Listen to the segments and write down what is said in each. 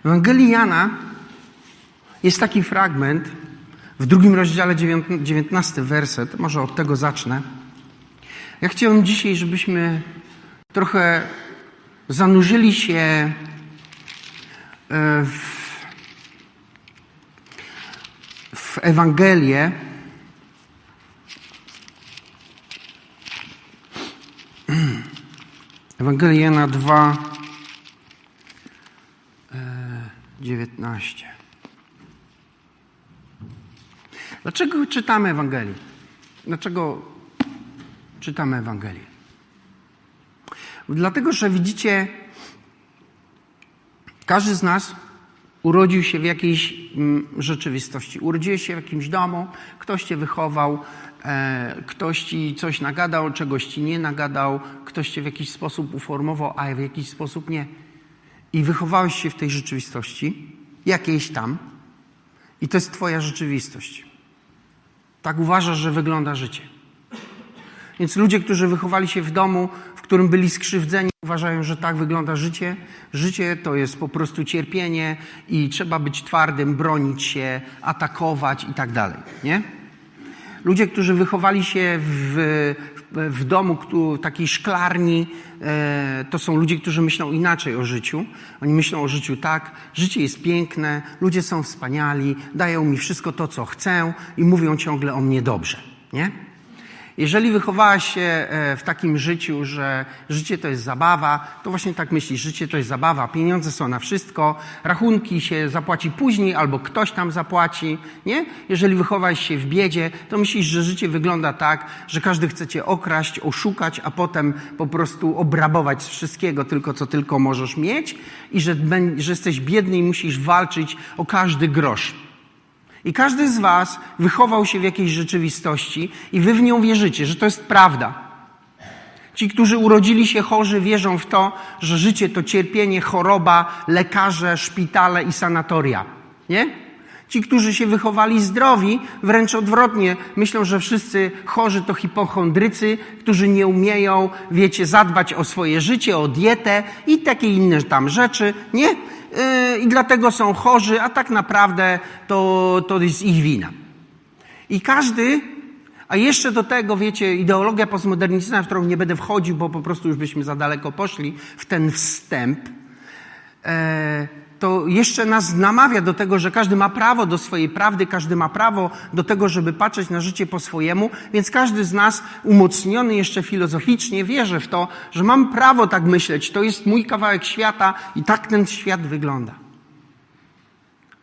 W Ewangelii Jana jest taki fragment w drugim rozdziale, dziewiętnasty werset. Może od tego zacznę. Ja chciałem dzisiaj, żebyśmy trochę zanurzyli się e, w, w Ewangelię. Ewangelia Jana 2, 19. Dlaczego czytamy Ewangelię? Dlaczego czytamy Ewangelię? Dlatego, że widzicie, każdy z nas urodził się w jakiejś mm, rzeczywistości. Urodziłeś się w jakimś domu, ktoś cię wychował, e, ktoś ci coś nagadał, czegoś ci nie nagadał, ktoś cię w jakiś sposób uformował, a w jakiś sposób nie. I wychowałeś się w tej rzeczywistości, jakiejś tam, i to jest Twoja rzeczywistość. Tak uważasz, że wygląda życie. Więc ludzie, którzy wychowali się w domu, w którym byli skrzywdzeni, uważają, że tak wygląda życie. Życie to jest po prostu cierpienie i trzeba być twardym, bronić się, atakować i tak dalej. Nie? Ludzie, którzy wychowali się w, w domu, takiej szklarni, e, to są ludzie, którzy myślą inaczej o życiu. Oni myślą o życiu tak, życie jest piękne, ludzie są wspaniali, dają mi wszystko to, co chcę i mówią ciągle o mnie dobrze. Nie? Jeżeli wychowałaś się e, w takim życiu, że życie to jest zabawa, to właśnie tak myślisz, życie to jest zabawa, pieniądze są na wszystko, rachunki się zapłaci później albo ktoś tam zapłaci, nie? Jeżeli wychowałeś się w biedzie, to myślisz, że życie wygląda tak, że każdy chce cię okraść, oszukać, a potem po prostu obrabować z wszystkiego tylko, co tylko możesz mieć i że, że jesteś biedny i musisz walczyć o każdy grosz. I każdy z Was wychował się w jakiejś rzeczywistości i Wy w nią wierzycie, że to jest prawda. Ci, którzy urodzili się chorzy, wierzą w to, że życie to cierpienie, choroba, lekarze, szpitale i sanatoria. Nie? Ci, którzy się wychowali zdrowi, wręcz odwrotnie, myślą, że wszyscy chorzy to hipochondrycy, którzy nie umieją, wiecie, zadbać o swoje życie, o dietę i takie inne tam rzeczy. Nie? Yy, i dlatego są chorzy, a tak naprawdę to, to jest ich wina. I każdy, a jeszcze do tego, wiecie, ideologia postmodernistyczna, w którą nie będę wchodził, bo po prostu już byśmy za daleko poszli w ten wstęp, e, to jeszcze nas namawia do tego, że każdy ma prawo do swojej prawdy, każdy ma prawo do tego, żeby patrzeć na życie po swojemu, więc każdy z nas, umocniony jeszcze filozoficznie, wierzy w to, że mam prawo tak myśleć. To jest mój kawałek świata i tak ten świat wygląda.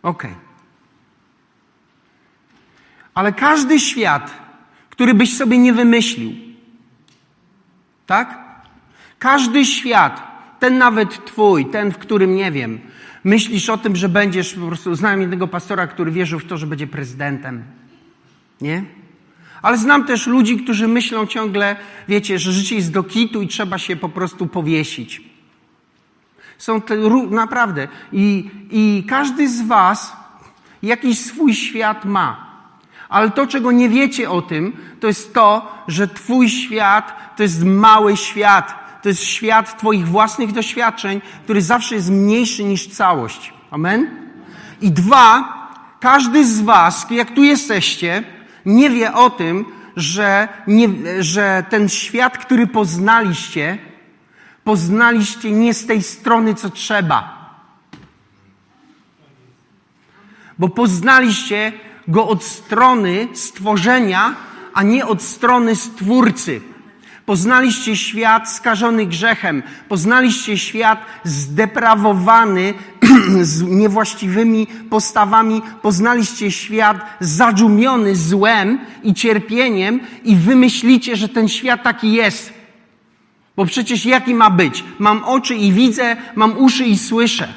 Okej. Okay. Ale każdy świat, który byś sobie nie wymyślił, tak? Każdy świat, ten nawet twój, ten, w którym nie wiem, myślisz o tym, że będziesz, po prostu znałem jednego pastora, który wierzył w to, że będzie prezydentem. Nie? Ale znam też ludzi, którzy myślą ciągle, wiecie, że życie jest do kitu i trzeba się po prostu powiesić. Są te, naprawdę. I, I każdy z Was jakiś swój świat ma. Ale to, czego nie wiecie o tym, to jest to, że Twój świat to jest mały świat to jest świat Twoich własnych doświadczeń, który zawsze jest mniejszy niż całość. Amen? I dwa, każdy z Was, jak tu jesteście, nie wie o tym, że, nie, że ten świat, który poznaliście, poznaliście nie z tej strony, co trzeba. Bo poznaliście go od strony stworzenia, a nie od strony stwórcy. Poznaliście świat skażony grzechem, poznaliście świat zdeprawowany z niewłaściwymi postawami, poznaliście świat zadżumiony złem i cierpieniem i wymyślicie, że ten świat taki jest. Bo przecież jaki ma być? Mam oczy i widzę, mam uszy i słyszę.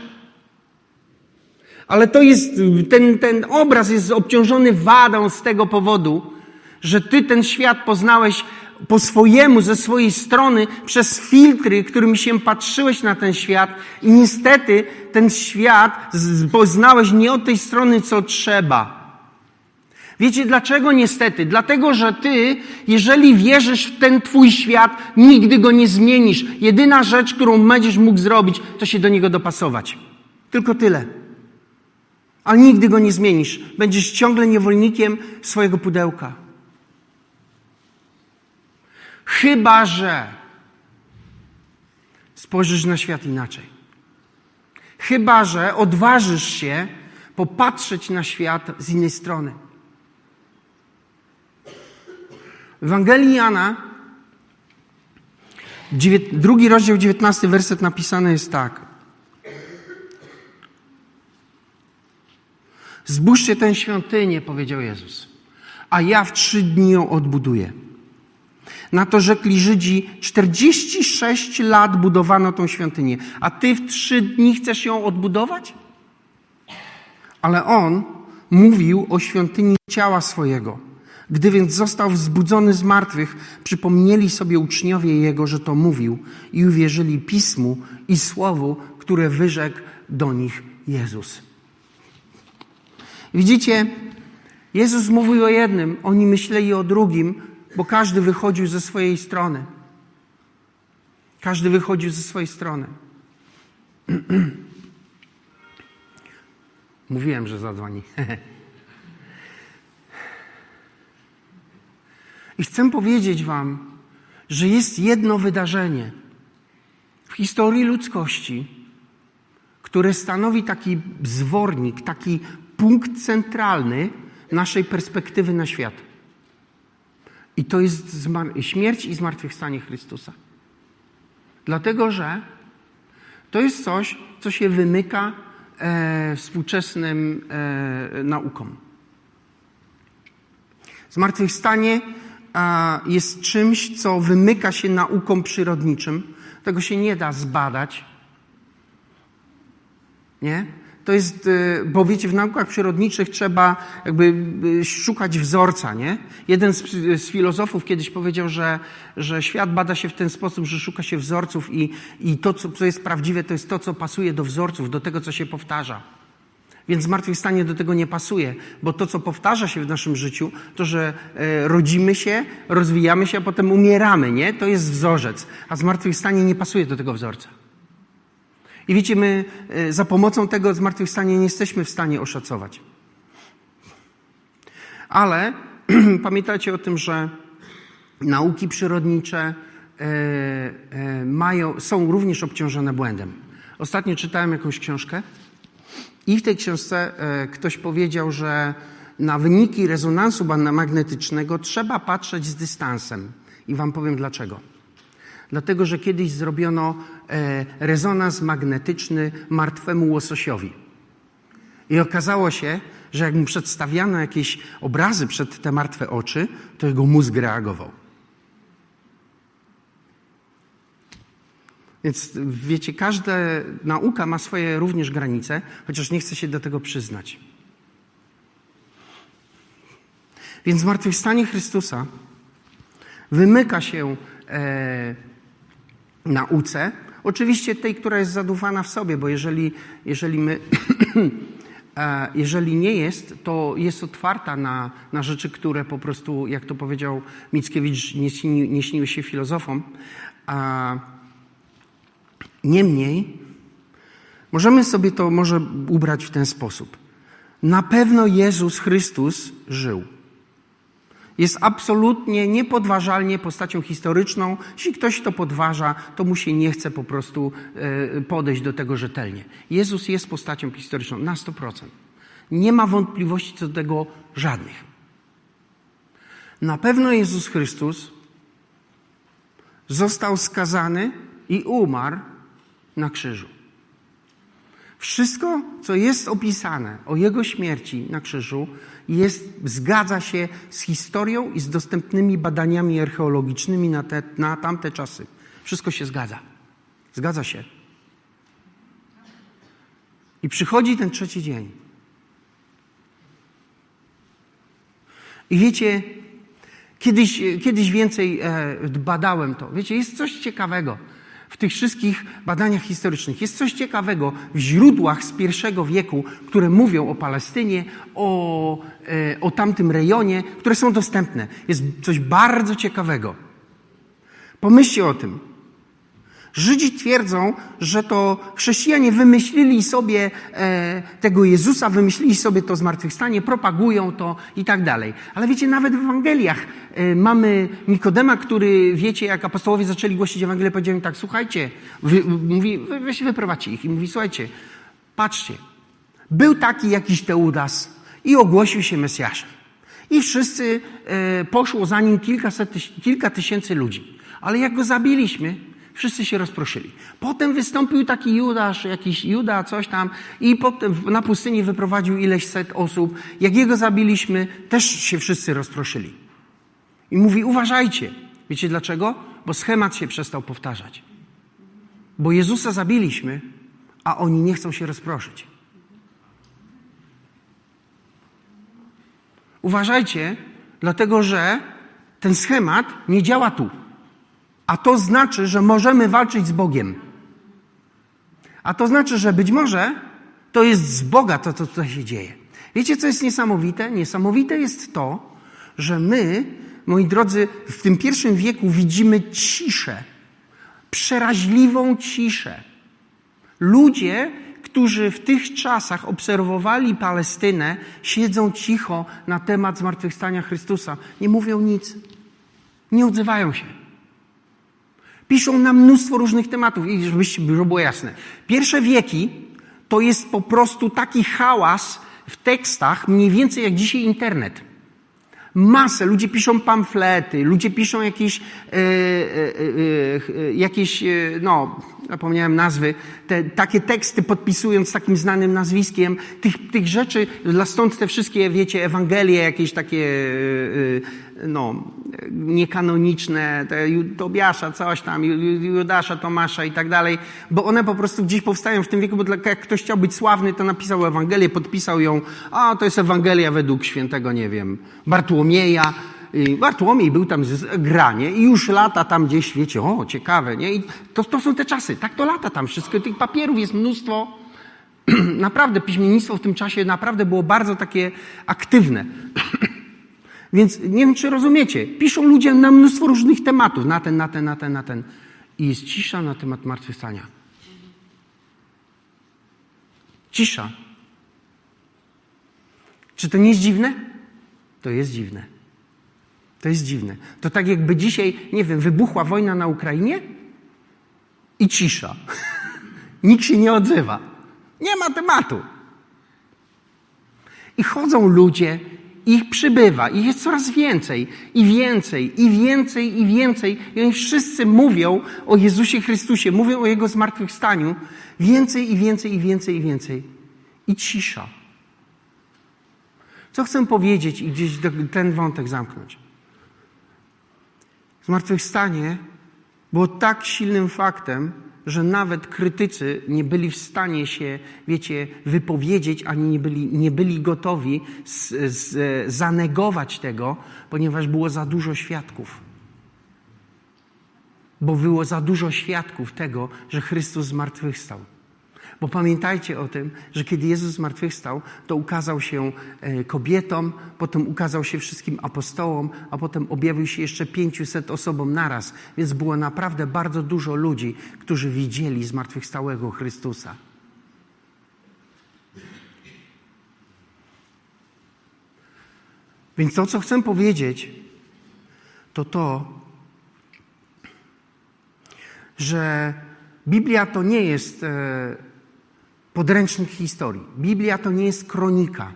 Ale to jest, ten, ten obraz jest obciążony wadą z tego powodu, że ty ten świat poznałeś po swojemu, ze swojej strony, przez filtry, którymi się patrzyłeś na ten świat i niestety ten świat poznałeś nie od tej strony, co trzeba. Wiecie dlaczego niestety? Dlatego, że ty, jeżeli wierzysz w ten twój świat, nigdy go nie zmienisz. Jedyna rzecz, którą będziesz mógł zrobić, to się do niego dopasować. Tylko tyle. Ale nigdy go nie zmienisz. Będziesz ciągle niewolnikiem swojego pudełka. Chyba, że spojrzysz na świat inaczej. Chyba, że odważysz się popatrzeć na świat z innej strony. W Ewangelii Jana, drugi rozdział, dziewiętnasty werset napisany jest tak. Zbóżcie tę świątynię, powiedział Jezus, a ja w trzy dni ją odbuduję. Na to rzekli Żydzi, 46 lat budowano tą świątynię, a ty w trzy dni chcesz ją odbudować? Ale on mówił o świątyni ciała swojego. Gdy więc został wzbudzony z martwych, przypomnieli sobie uczniowie jego, że to mówił i uwierzyli pismu i słowu, które wyrzekł do nich Jezus. Widzicie, Jezus mówił o jednym, oni myśleli o drugim, bo każdy wychodził ze swojej strony. Każdy wychodził ze swojej strony. Mówiłem, że zadzwoni. I chcę powiedzieć Wam, że jest jedno wydarzenie w historii ludzkości, które stanowi taki zwornik, taki punkt centralny naszej perspektywy na świat. I to jest śmierć i zmartwychwstanie Chrystusa. Dlatego, że to jest coś, co się wymyka e, współczesnym e, naukom. Zmartwychwstanie a, jest czymś, co wymyka się naukom przyrodniczym. Tego się nie da zbadać. Nie? To jest, y, bo wiecie, w naukach przyrodniczych trzeba jakby y, szukać wzorca, nie? Jeden z, z, filozofów kiedyś powiedział, że, że świat bada się w ten sposób, że szuka się wzorców i, i to, co, co jest prawdziwe, to jest to, co pasuje do wzorców, do tego, co się powtarza. Więc zmartwychwstanie do tego nie pasuje, bo to, co powtarza się w naszym życiu, to, że e, rodzimy się, rozwijamy się, a potem umieramy, nie? To jest wzorzec. A zmartwychwstanie nie pasuje do tego wzorca. I wiecie, my e, za pomocą tego zmartwychwstania nie jesteśmy w stanie oszacować. Ale pamiętajcie o tym, że nauki przyrodnicze e, e, mają, są również obciążone błędem. Ostatnio czytałem jakąś książkę i w tej książce ktoś powiedział, że na wyniki rezonansu magnetycznego trzeba patrzeć z dystansem. I wam powiem dlaczego. Dlatego, że kiedyś zrobiono rezonans magnetyczny martwemu łososiowi. I okazało się, że jak mu przedstawiano jakieś obrazy przed te martwe oczy, to jego mózg reagował. Więc wiecie, każda nauka ma swoje również granice, chociaż nie chce się do tego przyznać. Więc zmartwychwstanie Chrystusa wymyka się e, nauce. Oczywiście tej, która jest zadufana w sobie, bo jeżeli, jeżeli my. E, jeżeli nie jest, to jest otwarta na, na rzeczy, które po prostu, jak to powiedział Mickiewicz, nie, śni, nie śniły się filozofom. A niemniej, możemy sobie to może ubrać w ten sposób. Na pewno Jezus Chrystus żył jest absolutnie niepodważalnie postacią historyczną. Jeśli ktoś to podważa, to mu się nie chce po prostu e, podejść do tego rzetelnie. Jezus jest postacią historyczną na 100%. Nie ma wątpliwości co do tego żadnych. Na pewno Jezus Chrystus został skazany i umarł na krzyżu. Wszystko, co jest opisane o Jego śmierci na krzyżu, jest, zgadza się z historią i z dostępnymi badaniami archeologicznymi na, te, na tamte czasy. Wszystko się zgadza. Zgadza się. I przychodzi ten trzeci dzień. I wiecie, kiedyś, kiedyś więcej e, badałem to. Wiecie, jest coś ciekawego w tych wszystkich badaniach historycznych. Jest coś ciekawego w źródłach z pierwszego wieku, które mówią o Palestynie, o, e, o tamtym rejonie, które są dostępne. Jest coś bardzo ciekawego. Pomyślcie o tym, Żydzi twierdzą, że to chrześcijanie wymyślili sobie e, tego Jezusa, wymyślili sobie to zmartwychwstanie, propagują to i tak dalej. Ale wiecie, nawet w Ewangeliach e, mamy Nikodema, który, wiecie, jak apostołowie zaczęli głosić Ewangelię, powiedział im tak, słuchajcie, wy, mówi, weź wyprowadźcie ich i mówi, słuchajcie, patrzcie, był taki jakiś Teudas i ogłosił się Mesjaszem. I wszyscy e, poszło za nim kilkaset, kilka tysięcy ludzi. Ale jak go zabiliśmy, Wszyscy się rozproszyli. Potem wystąpił taki Judasz, jakiś Juda, coś tam, i potem na pustyni wyprowadził ileś set osób. Jak jego zabiliśmy, też się wszyscy rozproszyli. I mówi: Uważajcie. Wiecie dlaczego? Bo schemat się przestał powtarzać. Bo Jezusa zabiliśmy, a oni nie chcą się rozproszyć. Uważajcie, dlatego że ten schemat nie działa tu. A to znaczy, że możemy walczyć z Bogiem. A to znaczy, że być może to jest z Boga to, co tutaj się dzieje. Wiecie, co jest niesamowite? Niesamowite jest to, że my, moi drodzy, w tym pierwszym wieku widzimy ciszę, przeraźliwą ciszę. Ludzie, którzy w tych czasach obserwowali Palestynę, siedzą cicho na temat zmartwychwstania Chrystusa. Nie mówią nic. Nie odzywają się. Piszą na mnóstwo różnych tematów i żeby było jasne. Pierwsze wieki to jest po prostu taki hałas w tekstach, mniej więcej jak dzisiaj internet. Masę. Ludzie piszą pamflety, ludzie piszą jakieś, e, e, e, jakieś no, zapomniałem nazwy, te, takie teksty podpisując takim znanym nazwiskiem. Tych, tych rzeczy, dla stąd te wszystkie, wiecie, Ewangelie, jakieś takie, no, niekanoniczne, te Tobiasza, coś tam, Judasza, Tomasza i tak dalej, bo one po prostu gdzieś powstają w tym wieku, bo jak ktoś chciał być sławny, to napisał Ewangelię, podpisał ją, a to jest Ewangelia według świętego, nie wiem, Bartłomieja, Bartłomiej był tam z granie i już lata tam gdzieś, wiecie, o, ciekawe, nie? I to, to są te czasy, tak to lata tam wszystko, tych papierów jest mnóstwo. naprawdę, piśmiennictwo w tym czasie naprawdę było bardzo takie aktywne. Więc nie wiem, czy rozumiecie. Piszą ludzie na mnóstwo różnych tematów, na ten, na ten, na ten, na ten. I jest cisza na temat martwychwstania. Cisza. Czy to nie jest dziwne? To jest dziwne. To jest dziwne. To tak jakby dzisiaj, nie wiem, wybuchła wojna na Ukrainie i cisza. Nikt się nie odzywa. Nie ma tematu. I chodzą ludzie, ich przybywa, ich jest coraz więcej, i więcej, i więcej, i więcej. I oni wszyscy mówią o Jezusie Chrystusie, mówią o Jego zmartwychwstaniu. Więcej, i więcej, i więcej, i więcej. I cisza. Co chcę powiedzieć i gdzieś ten wątek zamknąć? Zmartwychwstanie było tak silnym faktem, że nawet krytycy nie byli w stanie się, wiecie, wypowiedzieć, ani nie byli, nie byli gotowi z, z, zanegować tego, ponieważ było za dużo świadków. Bo było za dużo świadków tego, że Chrystus zmartwychwstał. Bo pamiętajcie o tym, że kiedy Jezus zmartwychwstał, to ukazał się e, kobietom, potem ukazał się wszystkim apostołom, a potem objawił się jeszcze pięciuset osobom naraz. Więc było naprawdę bardzo dużo ludzi, którzy widzieli zmartwychwstałego Chrystusa. Więc to, co chcę powiedzieć, to to, że Biblia to nie jest e, podręcznik historii. Biblia to nie jest kronika,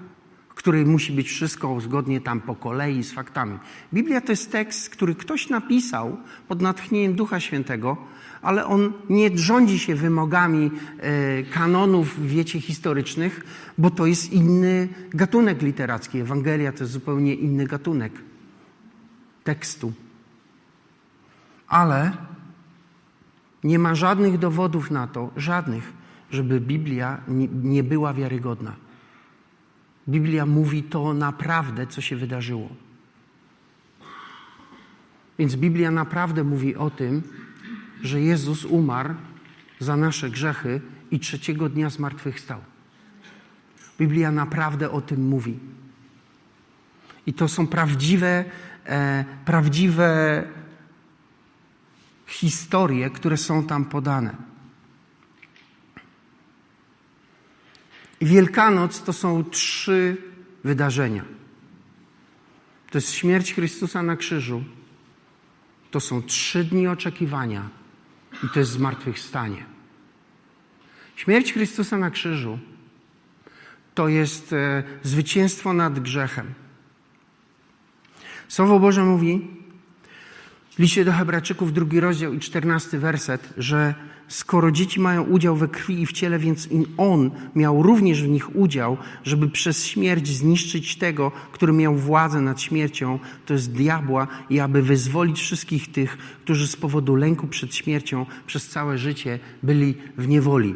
w której musi być wszystko zgodnie tam po kolei z faktami. Biblia to jest tekst, który ktoś napisał pod natchnieniem Ducha Świętego, ale on nie rządzi się wymogami e, kanonów, wiecie, historycznych, bo to jest inny gatunek literacki. Ewangelia to jest zupełnie inny gatunek tekstu. Ale nie ma żadnych dowodów na to, żadnych, żeby Biblia nie była wiarygodna. Biblia mówi to naprawdę, co się wydarzyło. Więc Biblia naprawdę mówi o tym, że Jezus umarł za nasze grzechy i trzeciego dnia zmartwychwstał. Biblia naprawdę o tym mówi. I to są prawdziwe, e, prawdziwe historie, które są tam podane. Wielkanoc to są trzy wydarzenia. To jest śmierć Chrystusa na krzyżu. To są trzy dni oczekiwania i to jest zmartwychwstanie. Śmierć Chrystusa na krzyżu to jest e, zwycięstwo nad grzechem. Słowo Boże mówi w liście do Hebrajczyków, drugi rozdział i czternasty werset, że skoro dzieci mają udział we krwi i w ciele, więc On miał również w nich udział, żeby przez śmierć zniszczyć tego, który miał władzę nad śmiercią, to jest diabła, i aby wyzwolić wszystkich tych, którzy z powodu lęku przed śmiercią przez całe życie byli w niewoli.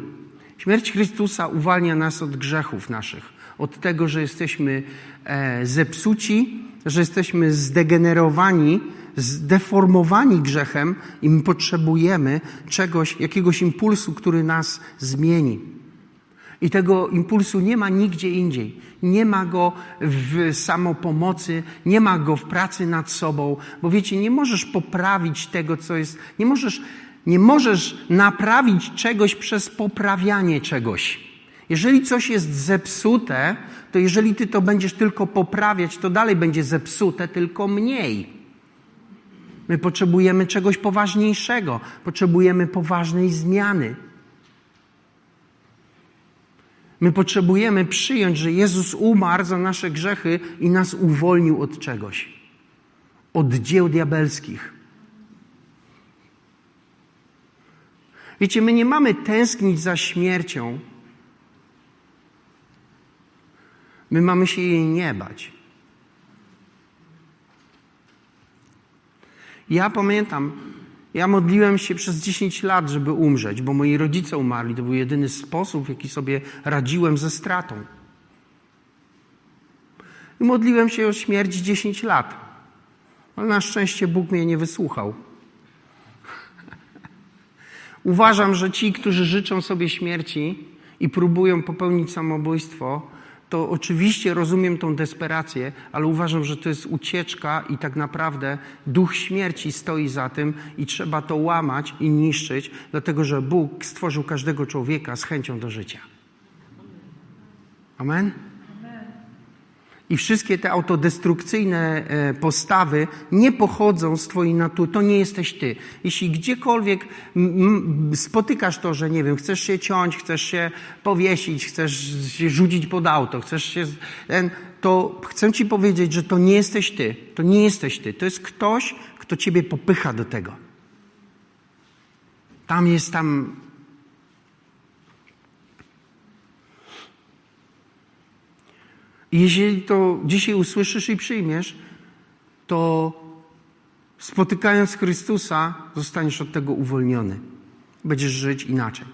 Śmierć Chrystusa uwalnia nas od grzechów naszych, od tego, że jesteśmy e, zepsuci, że jesteśmy zdegenerowani, zdeformowani grzechem i my potrzebujemy czegoś, jakiegoś impulsu, który nas zmieni. I tego impulsu nie ma nigdzie indziej. Nie ma go w samopomocy, nie ma go w pracy nad sobą, bo wiecie, nie możesz poprawić tego, co jest, nie możesz, nie możesz naprawić czegoś przez poprawianie czegoś. Jeżeli coś jest zepsute, to jeżeli ty to będziesz tylko poprawiać, to dalej będzie zepsute, tylko mniej. My potrzebujemy czegoś poważniejszego, potrzebujemy poważnej zmiany. My potrzebujemy przyjąć, że Jezus umarł za nasze grzechy i nas uwolnił od czegoś, od dzieł diabelskich. Wiecie, my nie mamy tęsknić za śmiercią. My mamy się jej nie bać. Ja pamiętam, ja modliłem się przez 10 lat, żeby umrzeć, bo moi rodzice umarli. To był jedyny sposób, w jaki sobie radziłem ze stratą. I modliłem się o śmierć 10 lat. Ale na szczęście Bóg mnie nie wysłuchał. Uważam, że ci, którzy życzą sobie śmierci i próbują popełnić samobójstwo, to oczywiście rozumiem tą desperację, ale uważam, że to jest ucieczka i tak naprawdę duch śmierci stoi za tym i trzeba to łamać i niszczyć, dlatego że Bóg stworzył każdego człowieka z chęcią do życia. Amen? I wszystkie te autodestrukcyjne e, postawy nie pochodzą z Twojej natury. To nie jesteś Ty. Jeśli gdziekolwiek spotykasz to, że nie wiem, chcesz się ciąć, chcesz się powiesić, chcesz się rzucić pod auto, chcesz się. To chcę Ci powiedzieć, że to nie jesteś Ty. To nie jesteś Ty. To jest ktoś, kto Ciebie popycha do tego. Tam jest tam I jeśli to dzisiaj usłyszysz i przyjmiesz, to spotykając Chrystusa, zostaniesz od tego uwolniony. Będziesz żyć inaczej.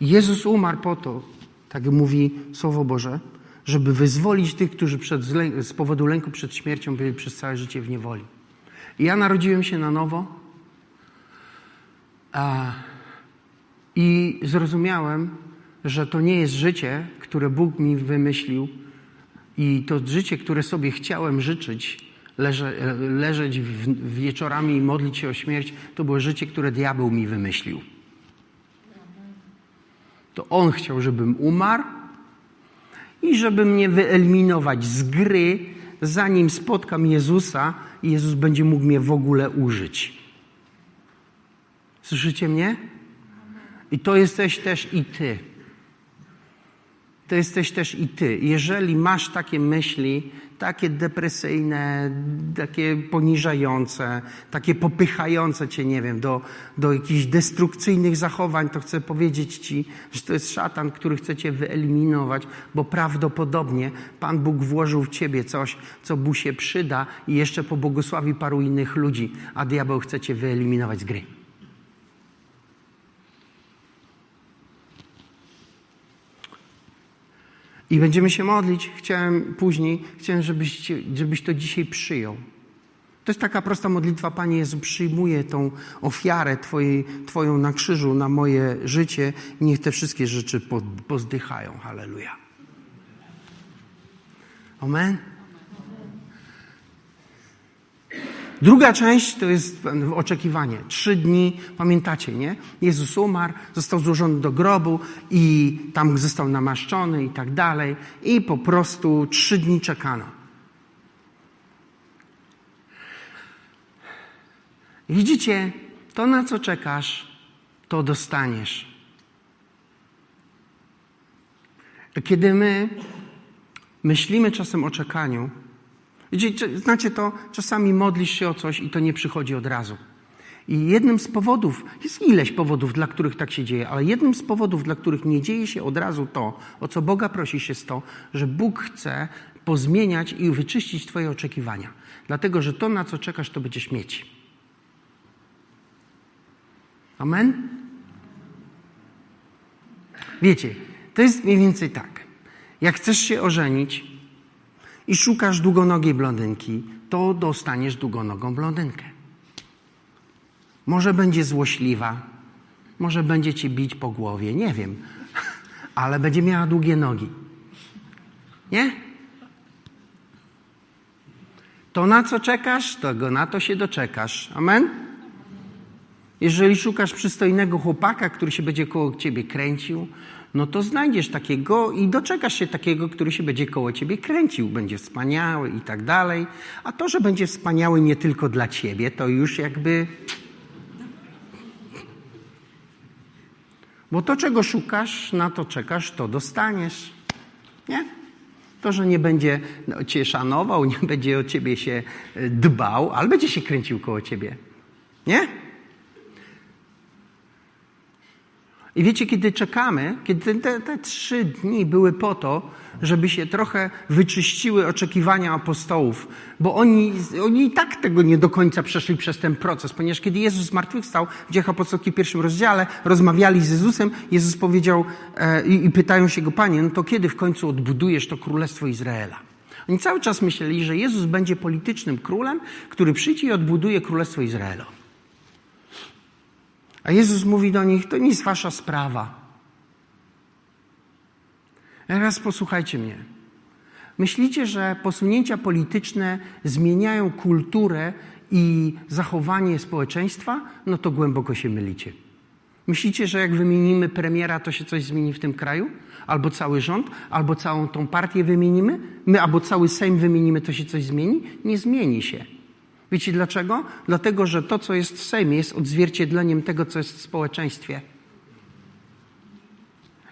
Jezus umarł po to, tak mówi Słowo Boże, żeby wyzwolić tych, którzy przed, z powodu lęku przed śmiercią byli przez całe życie w niewoli. I ja narodziłem się na nowo. A i zrozumiałem, że to nie jest życie, które Bóg mi wymyślił, i to życie, które sobie chciałem życzyć, leże, leżeć w, wieczorami i modlić się o śmierć, to było życie, które diabeł mi wymyślił. To on chciał, żebym umarł i żeby mnie wyeliminować z gry, zanim spotkam Jezusa i Jezus będzie mógł mnie w ogóle użyć. Słyszycie mnie? I to jesteś też i ty. To jesteś też i ty. Jeżeli masz takie myśli, takie depresyjne, takie poniżające, takie popychające cię, nie wiem, do, do jakichś destrukcyjnych zachowań, to chcę powiedzieć ci, że to jest szatan, który chce cię wyeliminować, bo prawdopodobnie Pan Bóg włożył w ciebie coś, co mu się przyda i jeszcze pobłogosławi paru innych ludzi, a diabeł chce cię wyeliminować z gry. I będziemy się modlić. Chciałem później, chciałem, żebyś, żebyś to dzisiaj przyjął. To jest taka prosta modlitwa, Panie Jezu, przyjmuję tą ofiarę twojej, Twoją na krzyżu, na moje życie. Niech te wszystkie rzeczy pozdychają. Halleluja. Amen. Druga część to jest oczekiwanie. Trzy dni, pamiętacie, nie? Jezus umarł, został złożony do grobu i tam został namaszczony i tak dalej. I po prostu trzy dni czekano. Widzicie, to na co czekasz, to dostaniesz. Kiedy my myślimy czasem o czekaniu, widzicie, znacie to, czasami modlisz się o coś i to nie przychodzi od razu. I jednym z powodów, jest ileś powodów, dla których tak się dzieje, ale jednym z powodów, dla których nie dzieje się od razu to, o co Boga prosi się, jest to, że Bóg chce pozmieniać i wyczyścić Twoje oczekiwania. Dlatego, że to, na co czekasz, to będziesz mieć. Amen? Wiecie, to jest mniej więcej tak. Jak chcesz się ożenić i szukasz długonogiej blondynki, to dostaniesz długonogą blondynkę. Może będzie złośliwa, może będzie ci bić po głowie, nie wiem, ale będzie miała długie nogi. Nie? To na co czekasz, to na to się doczekasz. Amen? Jeżeli szukasz przystojnego chłopaka, który się będzie koło ciebie kręcił, no to znajdziesz takiego i doczekasz się takiego, który się będzie koło ciebie kręcił, będzie wspaniały i tak dalej. A to, że będzie wspaniały nie tylko dla ciebie, to już jakby. Bo to, czego szukasz, na to czekasz, to dostaniesz. Nie? To, że nie będzie cię szanował, nie będzie o ciebie się e, dbał, ale będzie się kręcił koło ciebie. Nie? I wiecie, kiedy czekamy, kiedy te, te trzy dni były po to, żeby się trochę wyczyściły oczekiwania apostołów, bo oni, oni i tak tego nie do końca przeszli przez ten proces, ponieważ kiedy Jezus zmartwychwstał w dziejach apostolskich w pierwszym rozdziale, rozmawiali z Jezusem, Jezus powiedział e, i, pytają się go, Panie, no to kiedy w końcu odbudujesz to Królestwo Izraela? Oni cały czas myśleli, że Jezus będzie politycznym królem, który przyjdzie i odbuduje Królestwo Izraela. A Jezus mówi do nich: To nie jest wasza sprawa. Teraz posłuchajcie mnie. Myślicie, że posunięcia polityczne zmieniają kulturę i zachowanie społeczeństwa? No to głęboko się mylicie. Myślicie, że jak wymienimy premiera, to się coś zmieni w tym kraju? Albo cały rząd, albo całą tą partię wymienimy? My, albo cały Sejm wymienimy, to się coś zmieni? Nie zmieni się. Wiecie dlaczego? Dlatego, że to, co jest w Sejmie, jest odzwierciedleniem tego, co jest w społeczeństwie.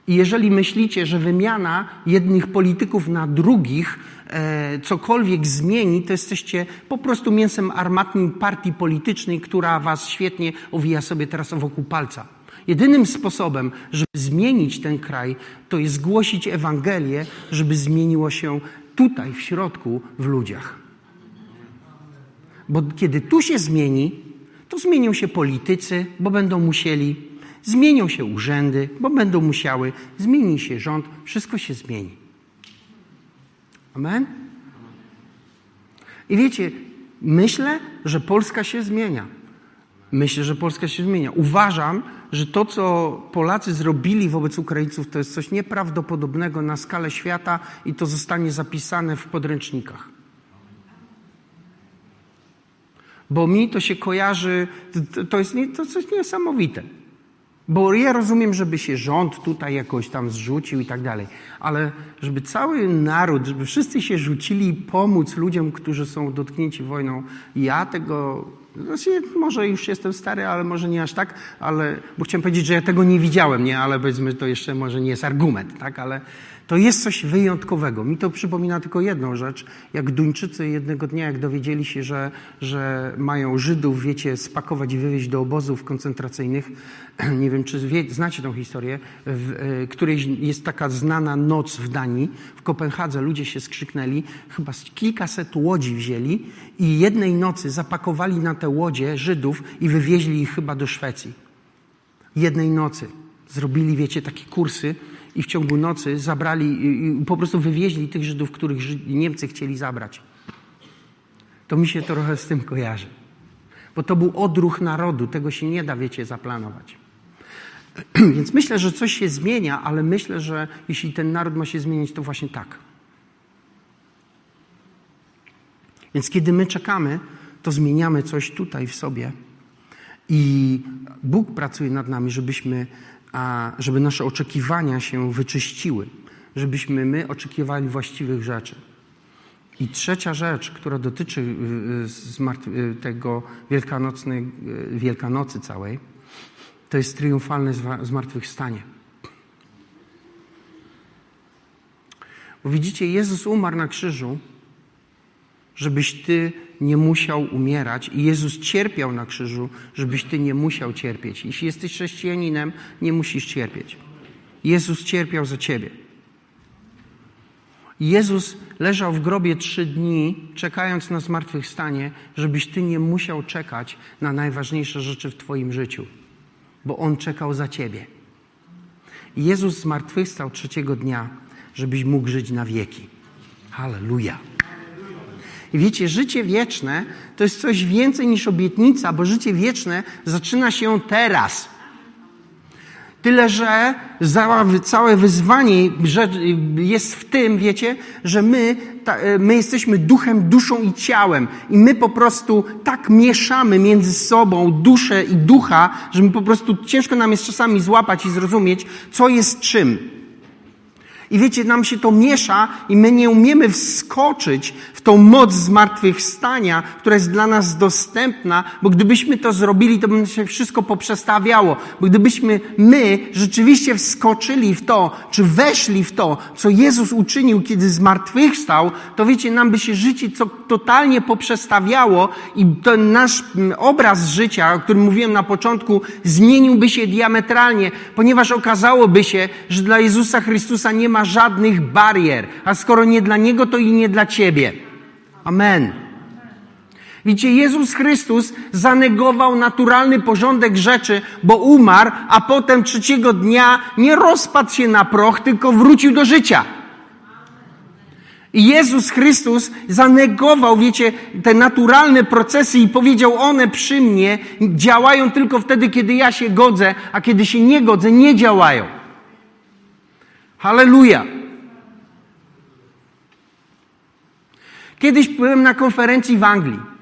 I jeżeli myślicie, że wymiana jednych polityków na drugich e, cokolwiek zmieni, to jesteście po prostu mięsem armatnym partii politycznej, która was świetnie owija sobie teraz wokół palca. Jedynym sposobem, żeby zmienić ten kraj, to jest głosić Ewangelię, żeby zmieniło się tutaj, w środku, w ludziach. Bo kiedy tu się zmieni, to zmienią się politycy, bo będą musieli, zmienią się urzędy, bo będą musiały, zmieni się rząd, wszystko się zmieni. Amen? I wiecie, myślę, że Polska się zmienia. Myślę, że Polska się zmienia. Uważam, że to, co Polacy zrobili wobec Ukraińców, to jest coś nieprawdopodobnego na skalę świata i to zostanie zapisane w podręcznikach. Bo mi to się kojarzy, to jest nie, to coś niesamowite. Bo ja rozumiem, żeby się rząd tutaj jakoś tam zrzucił i tak dalej, ale żeby cały naród, żeby wszyscy się rzucili pomóc ludziom, którzy są dotknięci wojną, ja tego, znaczy może już jestem stary, ale może nie aż tak, ale, bo chciałem powiedzieć, że ja tego nie widziałem, nie, ale powiedzmy, to jeszcze może nie jest argument, tak, ale to jest coś wyjątkowego. Mi to przypomina tylko jedną rzecz. Jak Duńczycy jednego dnia, jak dowiedzieli się, że, że mają Żydów, wiecie, spakować i wywieźć do obozów koncentracyjnych, nie wiem, czy wie, znacie tą historię, w e, której jest taka znana noc w Danii, w Kopenhadze ludzie się skrzyknęli, chyba kilkaset łodzi wzięli i jednej nocy zapakowali na te łodzie Żydów i wywieźli ich chyba do Szwecji. Jednej nocy. Zrobili, wiecie, takie kursy, i w ciągu nocy zabrali, po prostu wywieźli tych Żydów, których Niemcy chcieli zabrać. To mi się trochę z tym kojarzy. Bo to był odruch narodu, tego się nie da, wiecie, zaplanować. Więc myślę, że coś się zmienia, ale myślę, że jeśli ten naród ma się zmienić, to właśnie tak. Więc kiedy my czekamy, to zmieniamy coś tutaj w sobie. I Bóg pracuje nad nami, żebyśmy, żeby nasze oczekiwania się wyczyściły, żebyśmy my oczekiwali właściwych rzeczy. I trzecia rzecz, która dotyczy y, y, y, tego wielkanocnej, Wielkanocy całej, to jest triumfalne zmartwychwstanie. Bo widzicie, Jezus umarł na krzyżu, żebyś ty nie musiał umierać i Jezus cierpiał na krzyżu, żebyś ty nie musiał cierpieć. Jeśli jesteś chrześcijaninem, nie musisz cierpieć. Jezus cierpiał za ciebie. Jezus leżał w grobie trzy dni, czekając na zmartwychwstanie, żebyś ty nie musiał czekać na najważniejsze rzeczy w twoim życiu, bo On czekał za ciebie. Jezus zmartwychwstał trzeciego dnia, żebyś mógł żyć na wieki. Halleluja. I wiecie, życie wieczne to jest coś więcej niż obietnica, bo życie wieczne zaczyna się teraz. Tyle, że całe wyzwanie jest w tym, wiecie, że my, my jesteśmy duchem, duszą i ciałem. I my po prostu tak mieszamy między sobą duszę i ducha, że my po prostu ciężko nam jest czasami złapać i zrozumieć, co jest czym. I wiecie, nam się to miesza i my nie umiemy wskoczyć w tą moc zmartwychwstania, która jest dla nas dostępna, bo gdybyśmy to zrobili, to by się wszystko poprzestawiało. Bo gdybyśmy my rzeczywiście wskoczyli w to, czy weszli w to, co Jezus uczynił, kiedy zmartwychwstał, to wiecie, nam by się życie co totalnie poprzestawiało i ten nasz obraz życia, o którym mówiłem na początku, zmieniłby się diametralnie, ponieważ okazałoby się, że dla Jezusa Chrystusa nie ma żadnych barier. A skoro nie dla Niego, to i nie dla Ciebie. Amen. Widzicie, Jezus Chrystus zanegował naturalny porządek rzeczy, bo umarł, a potem trzeciego dnia nie rozpadł się na proch, tylko wrócił do życia. I Jezus Chrystus zanegował, wiecie, te naturalne procesy i powiedział, one przy mnie działają tylko wtedy, kiedy ja się godzę, a kiedy się nie godzę, nie działają. Halleluja! Kiedyś byłem na konferencji w Anglii.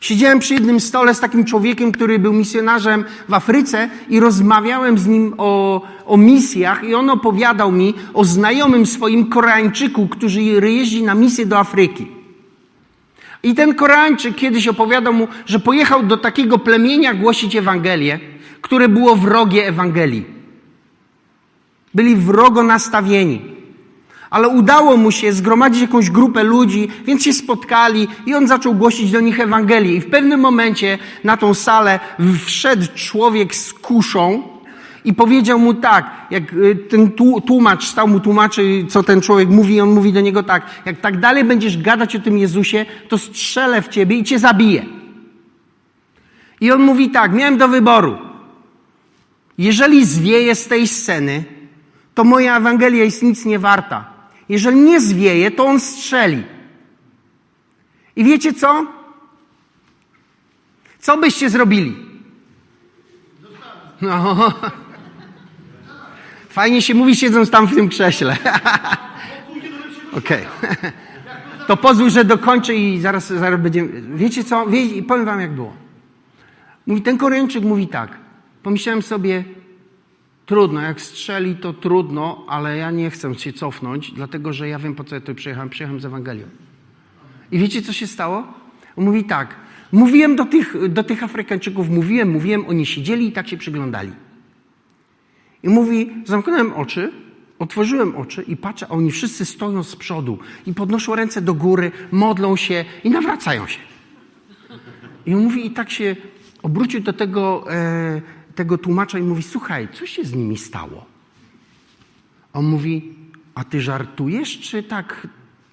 Siedziałem przy jednym stole z takim człowiekiem, który był misjonarzem w Afryce i rozmawiałem z nim o, o misjach i on opowiadał mi o znajomym swoim Koreańczyku, który jeździ na misję do Afryki. I ten Koreańczyk kiedyś opowiadał mu, że pojechał do takiego plemienia głosić Ewangelię, które było wrogie Ewangelii. Byli wrogo nastawieni. Ale udało mu się zgromadzić jakąś grupę ludzi, więc się spotkali i on zaczął głosić do nich Ewangelię. I w pewnym momencie na tą salę wszedł człowiek z kuszą i powiedział mu tak, jak y, ten tłumacz stał mu tłumaczy, co ten człowiek mówi, i on mówi do niego tak, jak tak dalej będziesz gadać o tym Jezusie, to strzelę w ciebie i cię zabiję. I on mówi tak, miałem do wyboru. Jeżeli zwieję z tej sceny, to moja Ewangelia jest nic nie warta. Jeżeli nie zwieje, to on strzeli. I wiecie co? Co byście zrobili? No. Fajnie się mówi, siedząc tam w tym krześle. Okej. Okay. To pozwól, że dokończę i zaraz, zaraz będziemy. Wiecie co? Wie, powiem wam, jak było. Mówi, ten Koreańczyk mówi tak. Pomyślałem sobie, Trudno, jak strzeli, to trudno, ale ja nie chcę się cofnąć, dlatego że ja wiem, po co ja tutaj przyjechałem. Przyjechałem z Ewangelią. I wiecie, co się stało? On mówi tak. Mówiłem do tych, do tych Afrykańczyków, mówiłem, mówiłem, oni siedzieli i tak się przyglądali. I mówi, zamknąłem oczy, otworzyłem oczy i patrzę, a oni wszyscy stoją z przodu i podnoszą ręce do góry, modlą się i nawracają się. I on mówi, i tak się obrócił do tego e, tego tłumacza i mówi: Słuchaj, co się z nimi stało? On mówi: A ty żartujesz, czy tak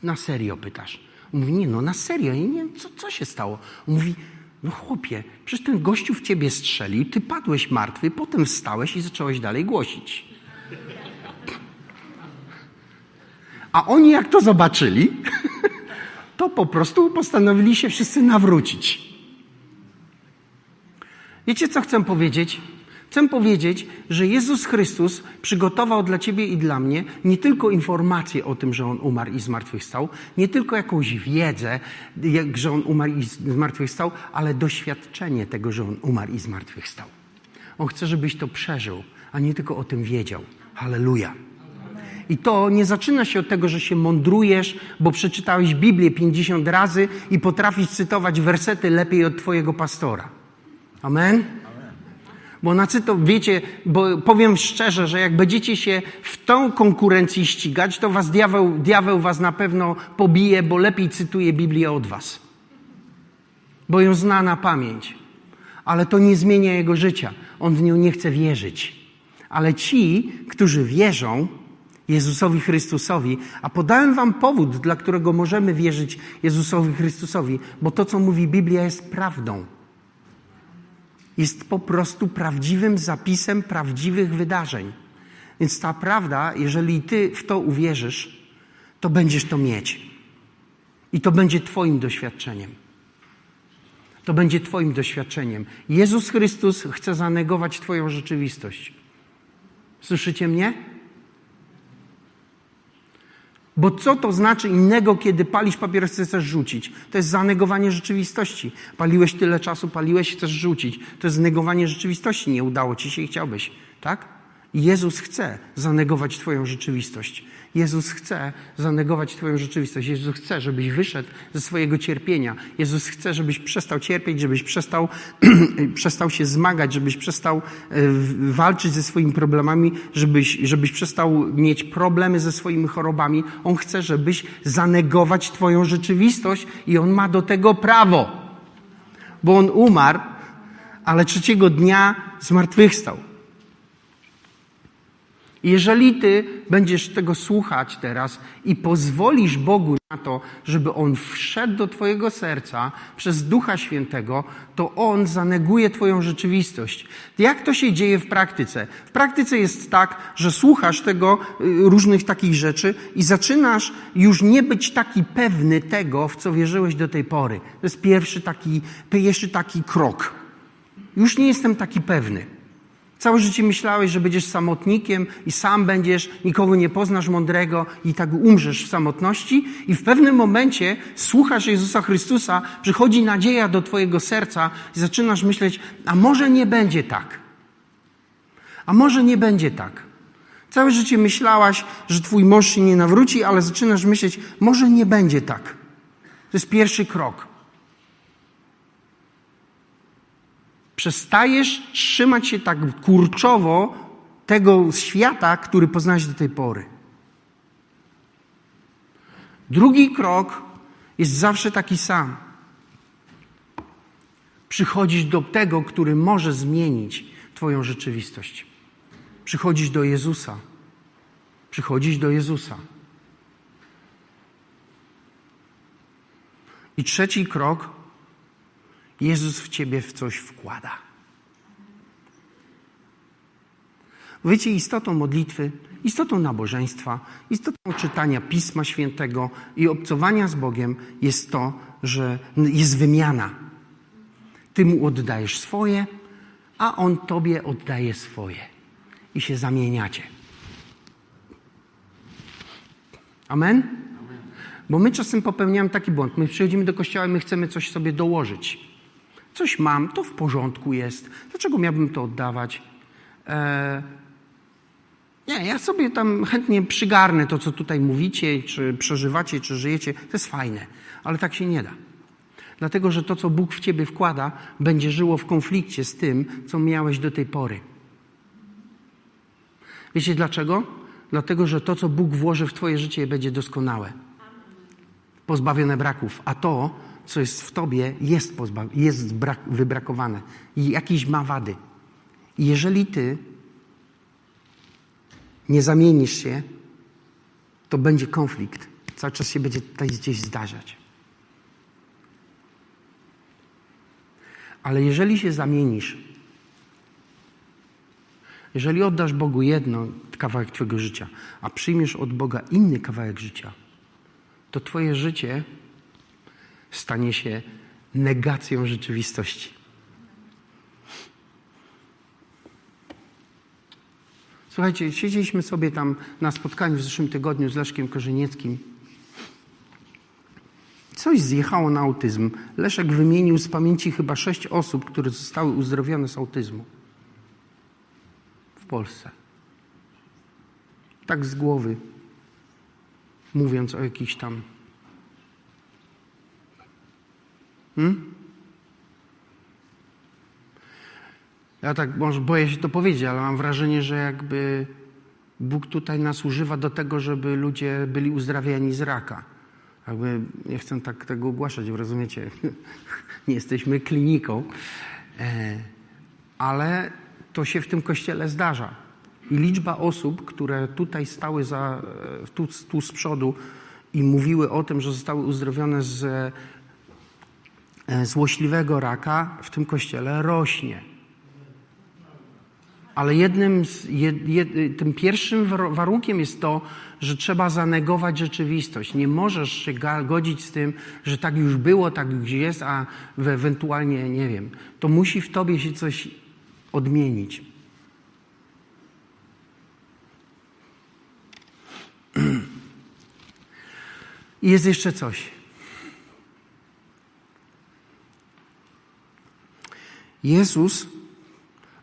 na serio pytasz? On mówi: Nie, no na serio, nie, nie co, co się stało? On mówi: No chłopie, przecież ten gościu w ciebie strzelił, ty padłeś martwy, potem wstałeś i zacząłeś dalej głosić. A oni, jak to zobaczyli, to po prostu postanowili się wszyscy nawrócić. Wiecie, co chcę powiedzieć? Chcę powiedzieć, że Jezus Chrystus przygotował dla ciebie i dla mnie nie tylko informację o tym, że On umarł i zmartwychwstał, nie tylko jakąś wiedzę, jak, że On umarł i zmartwychwstał, ale doświadczenie tego, że On umarł i zmartwychwstał. On chce, żebyś to przeżył, a nie tylko o tym wiedział. Halleluja. I to nie zaczyna się od tego, że się mądrujesz, bo przeczytałeś Biblię 50 razy i potrafisz cytować wersety lepiej od Twojego pastora. Amen? Bo na cyto, wiecie, bo powiem szczerze, że jak będziecie się w tą konkurencji ścigać, to was diabeł, diabeł was na pewno pobije, bo lepiej cytuje Biblię od was. Bo ją zna na pamięć. Ale to nie zmienia jego życia. On w nią nie chce wierzyć. Ale ci, którzy wierzą Jezusowi Chrystusowi, a podałem wam powód, dla którego możemy wierzyć Jezusowi Chrystusowi, bo to, co mówi Biblia, jest prawdą jest po prostu prawdziwym zapisem prawdziwych wydarzeń. Więc ta prawda, jeżeli ty w to uwierzysz, to będziesz to mieć. I to będzie Twoim doświadczeniem. To będzie Twoim doświadczeniem. Jezus Chrystus chce zanegować Twoją rzeczywistość. Słyszycie mnie? Bo co to znaczy innego, kiedy palisz papierosy, chcesz rzucić? To jest zanegowanie rzeczywistości. Paliłeś tyle czasu, paliłeś, chcesz rzucić. To jest negowanie rzeczywistości. Nie udało ci się i chciałbyś, tak? Jezus chce zanegować Twoją rzeczywistość. Jezus chce zanegować Twoją rzeczywistość. Jezus chce, żebyś wyszedł ze swojego cierpienia. Jezus chce, żebyś przestał cierpieć, żebyś przestał, przestał się zmagać, żebyś przestał e, walczyć ze swoimi problemami, żebyś, żebyś przestał mieć problemy ze swoimi chorobami. On chce, żebyś zanegować Twoją rzeczywistość i On ma do tego prawo. Bo On umarł, ale trzeciego dnia zmartwychwstał. Jeżeli ty będziesz tego słuchać teraz i pozwolisz Bogu na to, żeby On wszedł do Twojego serca przez Ducha Świętego, to On zaneguje Twoją rzeczywistość. Jak to się dzieje w praktyce? W praktyce jest tak, że słuchasz tego, y, różnych takich rzeczy i zaczynasz już nie być taki pewny tego, w co wierzyłeś do tej pory. To jest pierwszy taki, pierwszy taki krok. Już nie jestem taki pewny. Całe życie myślałeś, że będziesz samotnikiem i sam będziesz, nikogo nie poznasz mądrego i tak umrzesz w samotności i w pewnym momencie słuchasz Jezusa Chrystusa, przychodzi nadzieja do twojego serca i zaczynasz myśleć, a może nie będzie tak. A może nie będzie tak. Całe życie myślałaś, że twój mąż się nie nawróci, ale zaczynasz myśleć, może nie będzie tak. To jest pierwszy krok. Przestajesz trzymać się tak kurczowo tego świata, który poznałeś do tej pory. Drugi krok jest zawsze taki sam. Przychodzisz do tego, który może zmienić Twoją rzeczywistość. Przychodzisz do Jezusa. Przychodzisz do Jezusa. I trzeci krok Jezus w ciebie w coś wkłada. Wiecie, istotą modlitwy, istotą nabożeństwa, istotą czytania Pisma Świętego i obcowania z Bogiem jest to, że jest wymiana. Ty mu oddajesz swoje, a on tobie oddaje swoje. I się zamieniacie. Amen? Bo my czasem popełniamy taki błąd. My przychodzimy do kościoła i my chcemy coś sobie dołożyć. Coś mam, to w porządku jest. Dlaczego miałbym to oddawać? E... Nie, ja sobie tam chętnie przygarnę to, co tutaj mówicie, czy przeżywacie, czy żyjecie. To jest fajne, ale tak się nie da. Dlatego, że to, co Bóg w ciebie wkłada, będzie żyło w konflikcie z tym, co miałeś do tej pory. Wiecie dlaczego? Dlatego, że to, co Bóg włoży w twoje życie, będzie doskonałe. Pozbawione braków. A to, co jest w tobie, jest, pozbaw- jest brak, wybrakowane i jakiś ma wady. I jeżeli ty nie zamienisz się, to będzie konflikt. Cały czas się będzie tutaj gdzieś zdarzać. Ale jeżeli się zamienisz, jeżeli oddasz Bogu jedno kawałek Twojego życia, a przyjmiesz od Boga inny kawałek życia, to Twoje życie stanie się negacją rzeczywistości. Słuchajcie, siedzieliśmy sobie tam na spotkaniu w zeszłym tygodniu z Leszkiem Korzenieckim. Coś zjechało na autyzm. Leszek wymienił z pamięci chyba sześć osób, które zostały uzdrowione z autyzmu w Polsce. Tak z głowy, mówiąc o jakichś tam. Hmm? Ja tak może boję się to powiedzieć, ale mam wrażenie, że jakby Bóg tutaj nas używa do tego, żeby ludzie byli uzdrawiani z raka. Jakby nie chcę tak tego ogłaszać, rozumiecie? nie jesteśmy kliniką, e, ale to się w tym kościele zdarza. I liczba osób, które tutaj stały za, e, tu, tu z przodu i mówiły o tym, że zostały uzdrowione z złośliwego raka, w tym kościele rośnie. Ale jednym z, jed, jed, tym pierwszym warunkiem jest to, że trzeba zanegować rzeczywistość. Nie możesz się godzić z tym, że tak już było, tak już jest, a ewentualnie nie wiem. To musi w tobie się coś odmienić. I jest jeszcze coś. Jezus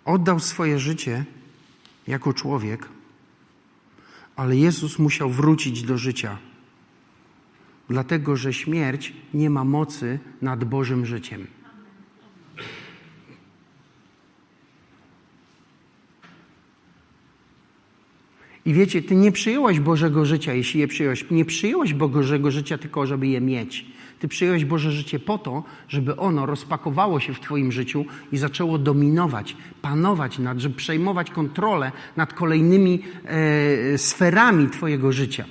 oddał swoje życie jako człowiek, ale Jezus musiał wrócić do życia, dlatego że śmierć nie ma mocy nad Bożym życiem. I wiecie, ty nie przyjąłeś Bożego życia, jeśli je przyjąłeś. Nie przyjąłeś Bożego życia tylko, żeby je mieć. Ty przyjąłeś Boże życie po to, żeby ono rozpakowało się w Twoim życiu i zaczęło dominować, panować nad, żeby przejmować kontrolę nad kolejnymi e, sferami Twojego życia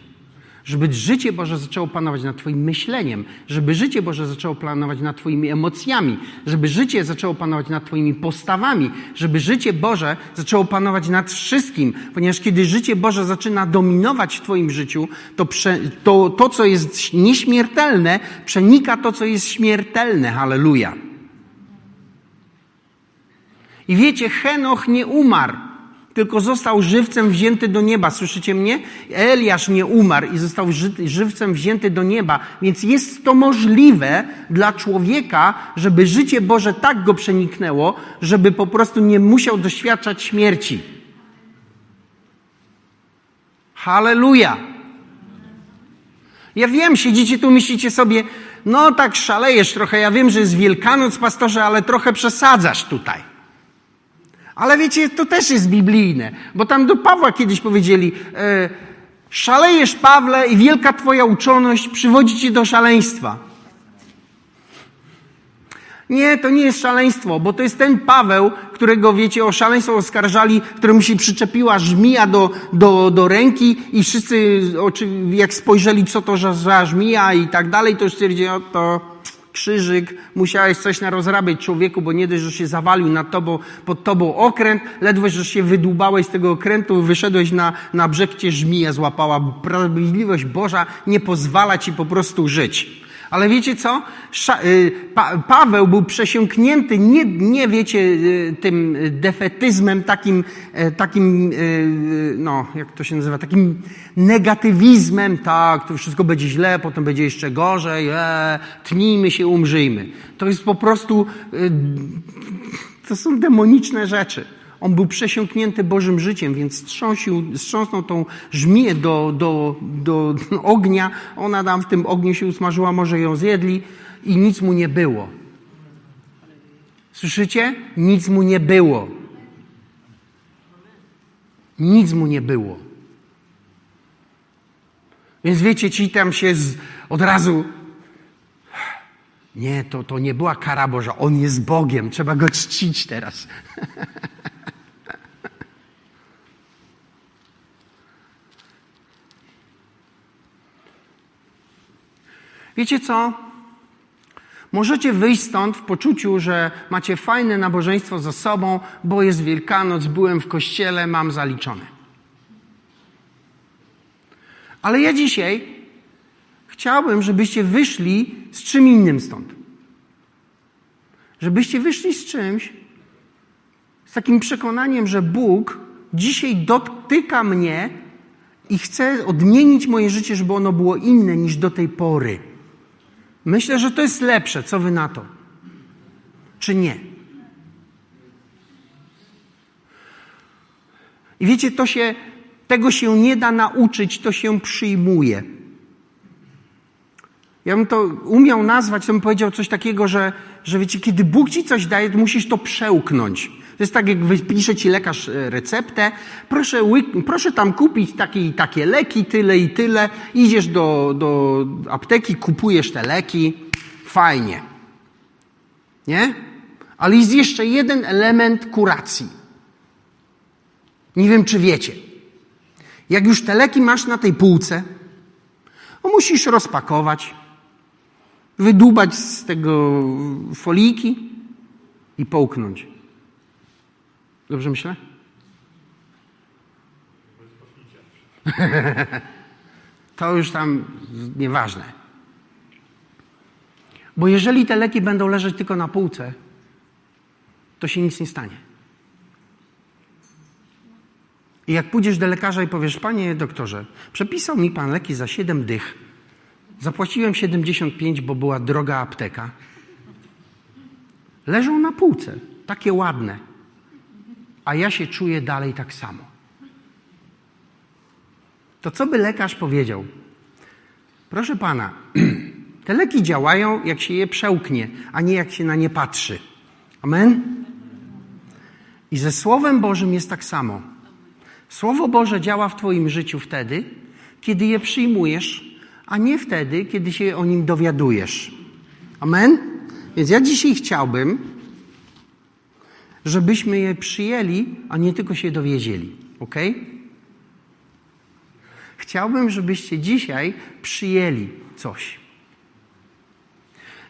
żeby życie Boże zaczęło panować nad Twoim myśleniem, żeby życie Boże zaczęło panować nad Twoimi emocjami, żeby życie zaczęło panować nad Twoimi postawami, żeby życie Boże zaczęło panować nad wszystkim, ponieważ kiedy życie Boże zaczyna dominować w Twoim życiu, to, prze, to, to co jest nieśmiertelne, przenika to, co jest śmiertelne. Halleluja. I wiecie, Henoch nie umarł tylko został żywcem wzięty do nieba. Słyszycie mnie? Eliasz nie umarł i został żywcem wzięty do nieba, więc jest to możliwe dla człowieka, żeby życie Boże tak go przeniknęło, żeby po prostu nie musiał doświadczać śmierci. Halleluja! Ja wiem, siedzicie tu, myślicie sobie, no tak szalejesz trochę, ja wiem, że jest Wielkanoc, pastorze, ale trochę przesadzasz tutaj. Ale wiecie, to też jest biblijne, bo tam do Pawła kiedyś powiedzieli, e, szalejesz Pawle i wielka twoja uczoność przywodzi cię do szaleństwa. Nie, to nie jest szaleństwo, bo to jest ten Paweł, którego, wiecie, o szaleństwo oskarżali, któremu się przyczepiła żmija do, do, do ręki i wszyscy, jak spojrzeli, co to za żmija i tak dalej, to już stwierdzili, o to krzyżyk, musiałeś coś narozrabiać człowieku, bo nie dość, że się zawalił nad tobą, pod tobą okręt, ledwo, że się wydłubałeś z tego okrętu, wyszedłeś na, na brzeg, cię żmija złapała. Sprawiedliwość Boża nie pozwala ci po prostu żyć. Ale wiecie co? Y, Paweł był przesiąknięty nie, nie wiecie, y, tym defetyzmem, takim, e, takim, y, no, jak to się nazywa, takim negatywizmem, tak, to wszystko będzie źle, potem będzie jeszcze gorzej, e, tnijmy się, umrzyjmy. To jest po prostu, to są demoniczne rzeczy. On był przesiąknięty Bożym życiem, więc strząsił, strząsnął tą żmiję do, do, do ognia. Ona tam w tym ogniu się usmażyła, może ją zjedli i nic mu nie było. Słyszycie? Nic mu nie było. Nic mu nie było. Więc wiecie, ci tam się z, od razu. Nie, to, to nie była kara Boża. On jest Bogiem. Trzeba go czcić teraz. Wiecie co? Możecie wyjść stąd w poczuciu, że macie fajne nabożeństwo za sobą, bo jest Wielkanoc, byłem w kościele, mam zaliczone. Ale ja dzisiaj chciałbym, żebyście wyszli z czym innym stąd. Żebyście wyszli z czymś, z takim przekonaniem, że Bóg dzisiaj dotyka mnie i chce odmienić moje życie, żeby ono było inne niż do tej pory. Myślę, że to jest lepsze. Co wy na to? Czy nie? I wiecie, to się, tego się nie da nauczyć, to się przyjmuje. Ja bym to umiał nazwać, to bym powiedział coś takiego, że, że wiecie, kiedy Bóg ci coś daje, to musisz to przełknąć. To jest tak, jak wypisze ci lekarz e, receptę, proszę, proszę tam kupić takie i takie leki, tyle i tyle. Idziesz do, do apteki, kupujesz te leki, fajnie. Nie? Ale jest jeszcze jeden element kuracji. Nie wiem, czy wiecie. Jak już te leki masz na tej półce, musisz rozpakować, wydubać z tego foliki i połknąć. Dobrze myślę? to już tam nieważne. Bo jeżeli te leki będą leżeć tylko na półce, to się nic nie stanie. I jak pójdziesz do lekarza i powiesz, panie doktorze, przepisał mi pan leki za 7 dych, zapłaciłem 75, bo była droga apteka. Leżą na półce, takie ładne a ja się czuję dalej tak samo. To co by lekarz powiedział? Proszę pana, te leki działają, jak się je przełknie, a nie jak się na nie patrzy. Amen? I ze Słowem Bożym jest tak samo. Słowo Boże działa w Twoim życiu wtedy, kiedy je przyjmujesz, a nie wtedy, kiedy się o nim dowiadujesz. Amen? Więc ja dzisiaj chciałbym, żebyśmy je przyjęli, a nie tylko się dowiedzieli. Ok? Chciałbym, żebyście dzisiaj przyjęli coś.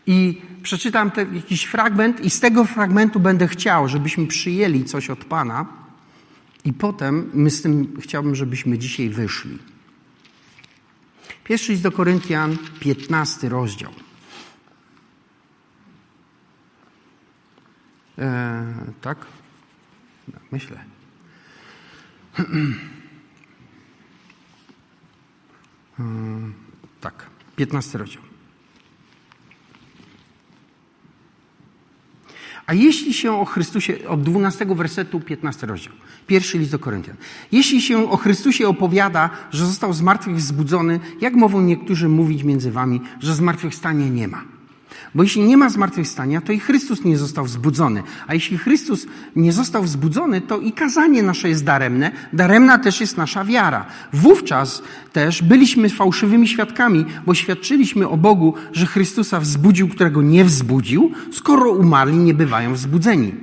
I przeczytam jakiś fragment, i z tego fragmentu będę chciał, żebyśmy przyjęli coś od Pana, i potem my z tym chciałbym, żebyśmy dzisiaj wyszli. Pierwszy list do Koryntian, 15 rozdział. E, tak? Myślę. E, tak, 15 rozdział. A jeśli się o Chrystusie, od 12 wersetu 15 rozdział, pierwszy list do Koryntian. Jeśli się o Chrystusie opowiada, że został z martwych wzbudzony, jak mogą niektórzy mówić między wami, że zmartwychwstania nie ma? Bo jeśli nie ma zmartwychwstania, to i Chrystus nie został wzbudzony. A jeśli Chrystus nie został wzbudzony, to i kazanie nasze jest daremne. Daremna też jest nasza wiara. Wówczas też byliśmy fałszywymi świadkami, bo świadczyliśmy o Bogu, że Chrystusa wzbudził, którego nie wzbudził, skoro umarli nie bywają wzbudzeni.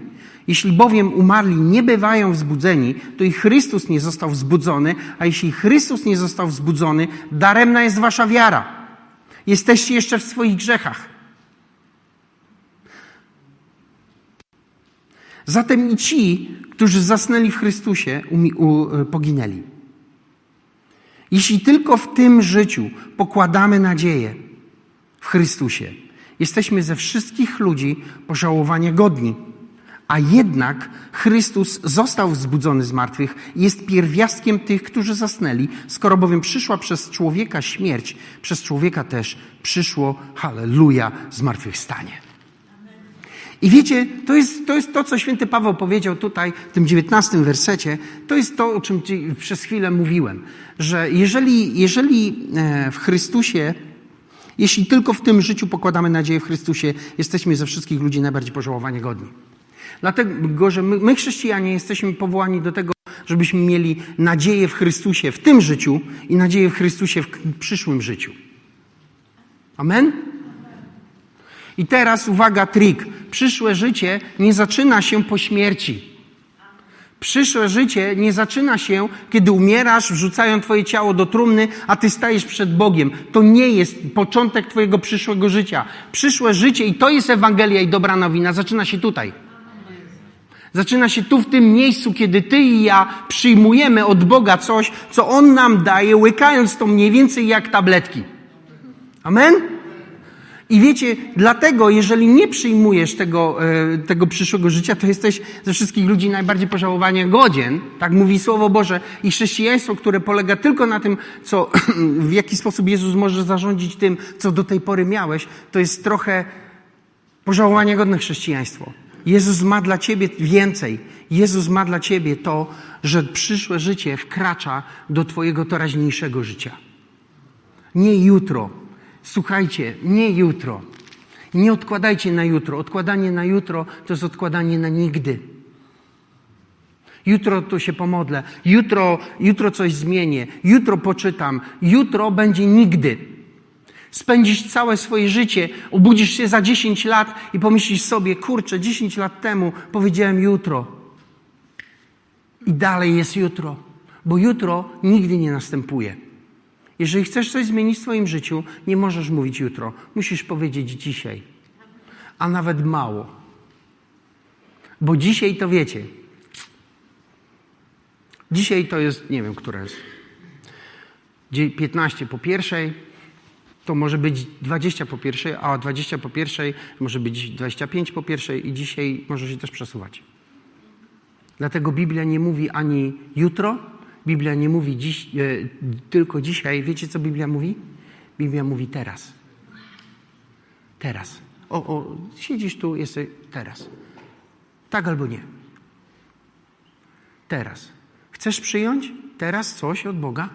Jeśli bowiem umarli nie bywają wzbudzeni, to i Chrystus nie został wzbudzony, a jeśli Chrystus nie został wzbudzony, daremna jest wasza wiara. Jesteście jeszcze w swoich grzechach. Zatem i ci, którzy zasnęli w Chrystusie, e, poginęli. Jeśli tylko w tym życiu pokładamy nadzieję w Chrystusie, jesteśmy ze wszystkich ludzi pożałowania godni. A jednak Chrystus został wzbudzony z martwych i jest pierwiastkiem tych, którzy zasnęli. Skoro bowiem przyszła przez człowieka śmierć, przez człowieka też przyszło, halleluja, zmartwychwstanie. I wiecie, to jest, to jest to, co święty Paweł powiedział tutaj w tym dziewiętnastym wersecie. To jest to, o czym przez chwilę mówiłem. Że jeżeli, jeżeli e, w Chrystusie, jeśli tylko w tym życiu pokładamy nadzieję w Chrystusie, jesteśmy ze wszystkich ludzi najbardziej pożałowania godni. Dlatego, że my, my chrześcijanie jesteśmy powołani do tego, żebyśmy mieli nadzieję w Chrystusie w tym życiu i nadzieję w Chrystusie w przyszłym życiu. Amen? I teraz uwaga, trik. Przyszłe życie nie zaczyna się po śmierci. Przyszłe życie nie zaczyna się, kiedy umierasz, wrzucają Twoje ciało do trumny, a Ty stajesz przed Bogiem. To nie jest początek Twojego przyszłego życia. Przyszłe życie, i to jest Ewangelia i dobra nowina, zaczyna się tutaj. Zaczyna się tu, w tym miejscu, kiedy Ty i ja przyjmujemy od Boga coś, co On nam daje, łykając to mniej więcej jak tabletki. Amen? I wiecie, dlatego, jeżeli nie przyjmujesz tego, e, tego przyszłego życia, to jesteś ze wszystkich ludzi najbardziej pożałowania godzien. Tak mówi Słowo Boże. I chrześcijaństwo, które polega tylko na tym, co, w jaki sposób Jezus może zarządzić tym, co do tej pory miałeś, to jest trochę pożałowania godne chrześcijaństwo. Jezus ma dla ciebie więcej. Jezus ma dla ciebie to, że przyszłe życie wkracza do twojego teraźniejszego życia. Nie jutro, Słuchajcie, nie jutro. Nie odkładajcie na jutro. Odkładanie na jutro to jest odkładanie na nigdy. Jutro to się pomodlę, jutro, jutro coś zmienię, jutro poczytam, jutro będzie nigdy. Spędzisz całe swoje życie, obudzisz się za 10 lat i pomyślisz sobie, kurczę, 10 lat temu powiedziałem jutro. I dalej jest jutro, bo jutro nigdy nie następuje. Jeżeli chcesz coś zmienić w swoim życiu, nie możesz mówić jutro. Musisz powiedzieć dzisiaj. A nawet mało. Bo dzisiaj to wiecie. Dzisiaj to jest, nie wiem, które jest. 15 po pierwszej, to może być 20 po pierwszej, a 20 po pierwszej może być 25 po pierwszej i dzisiaj może się też przesuwać. Dlatego Biblia nie mówi ani jutro, Biblia nie mówi dziś, e, tylko dzisiaj. Wiecie, co Biblia mówi? Biblia mówi teraz. Teraz. O, o, siedzisz tu, jesteś teraz. Tak albo nie. Teraz. Chcesz przyjąć teraz coś od Boga?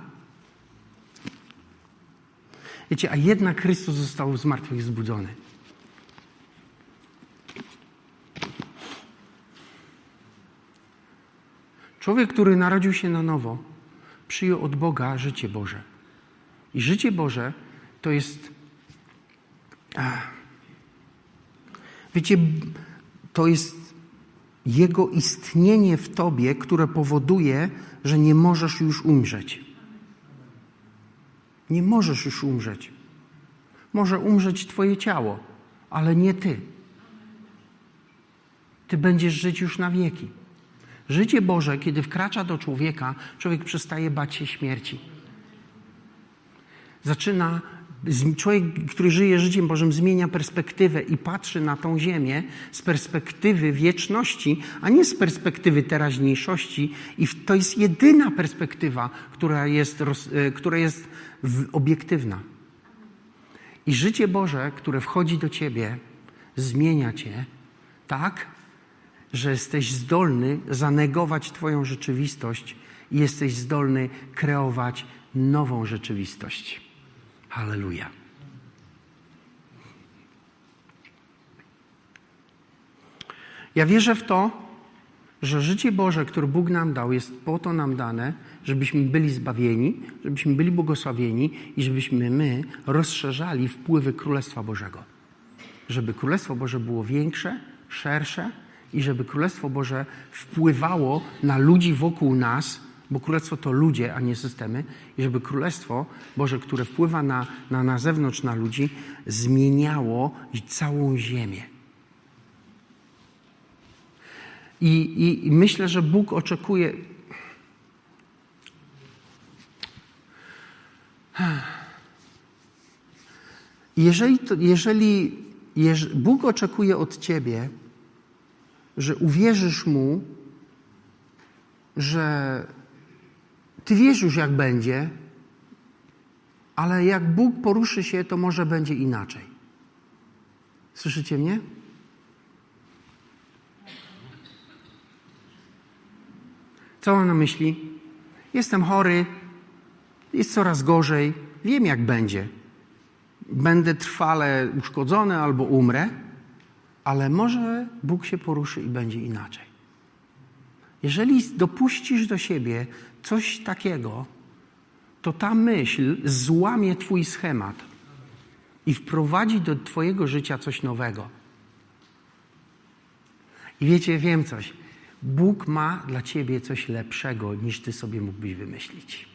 Wiecie, a jednak Chrystus został z martwych zbudzony. Człowiek, który narodził się na nowo, przyjął od Boga życie Boże. I życie Boże to jest. Wiecie, to jest Jego istnienie w Tobie, które powoduje, że nie możesz już umrzeć. Nie możesz już umrzeć. Może umrzeć Twoje ciało, ale nie Ty. Ty będziesz żyć już na wieki. Życie Boże, kiedy wkracza do człowieka, człowiek przestaje bać się śmierci. Zaczyna, człowiek, który żyje życiem Bożym, zmienia perspektywę i patrzy na tą ziemię z perspektywy wieczności, a nie z perspektywy teraźniejszości. I to jest jedyna perspektywa, która jest, e, która jest obiektywna. I życie Boże, które wchodzi do ciebie, zmienia cię tak, że jesteś zdolny zanegować Twoją rzeczywistość i jesteś zdolny kreować nową rzeczywistość. Halleluja. Ja wierzę w to, że życie Boże, które Bóg nam dał, jest po to nam dane, żebyśmy byli zbawieni, żebyśmy byli błogosławieni i żebyśmy my rozszerzali wpływy Królestwa Bożego. Żeby Królestwo Boże było większe, szersze, i żeby Królestwo Boże wpływało na ludzi wokół nas, bo Królestwo to ludzie, a nie systemy, i żeby Królestwo Boże, które wpływa na, na, na zewnątrz, na ludzi, zmieniało całą ziemię. I, i, I, myślę, że Bóg oczekuje. Jeżeli, to, jeżeli, jeżeli Bóg oczekuje od ciebie, że uwierzysz Mu, że Ty wiesz już, jak będzie, ale jak Bóg poruszy się, to może będzie inaczej. Słyszycie mnie? Co mam na myśli? Jestem chory, jest coraz gorzej, wiem jak będzie. Będę trwale uszkodzony albo umrę ale może Bóg się poruszy i będzie inaczej. Jeżeli dopuścisz do siebie coś takiego, to ta myśl złamie Twój schemat i wprowadzi do Twojego życia coś nowego. I wiecie, wiem coś. Bóg ma dla Ciebie coś lepszego, niż Ty sobie mógłbyś wymyślić.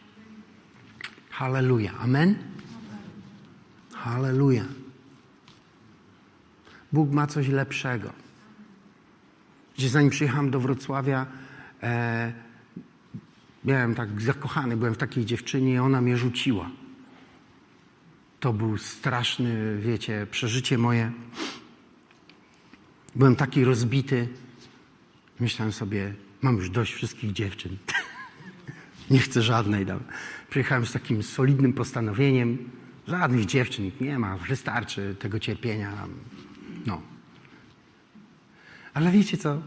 Halleluja. Amen? Halleluja. Bóg ma coś lepszego. Gdzie zanim przyjechałem do Wrocławia, e, byłem tak zakochany, byłem w takiej dziewczynie i ona mnie rzuciła. to był straszny, wiecie, przeżycie moje. Byłem taki rozbity. Myślałem sobie, mam już dość wszystkich dziewczyn. nie chcę żadnej. Dam. Przyjechałem z takim solidnym postanowieniem. Żadnych dziewczyn nie ma, wystarczy tego cierpienia. No. Ale wiecie co?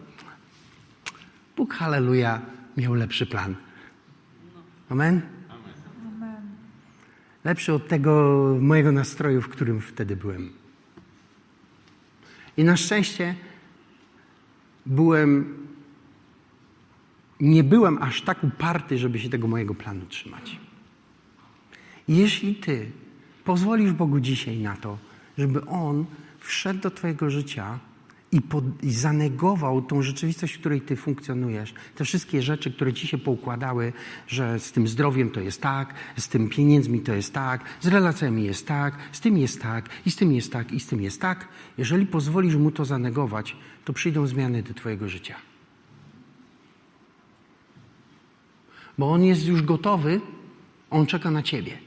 Bóg, halleluja, miał lepszy plan. Amen? Lepszy od tego mojego nastroju, w którym wtedy byłem. I na szczęście byłem, nie byłem aż tak uparty, żeby się tego mojego planu trzymać. Jeśli ty pozwolisz Bogu dzisiaj na to, żeby On wszedł do Twojego życia i, pod, i zanegował tą rzeczywistość, w której Ty funkcjonujesz, te wszystkie rzeczy, które Ci się poukładały, że z tym zdrowiem to jest tak, z tym pieniędzmi to jest tak, z relacjami jest tak, z tym jest tak, i z tym jest tak, i z tym jest tak. Jeżeli pozwolisz Mu to zanegować, to przyjdą zmiany do Twojego życia. Bo On jest już gotowy, On czeka na Ciebie.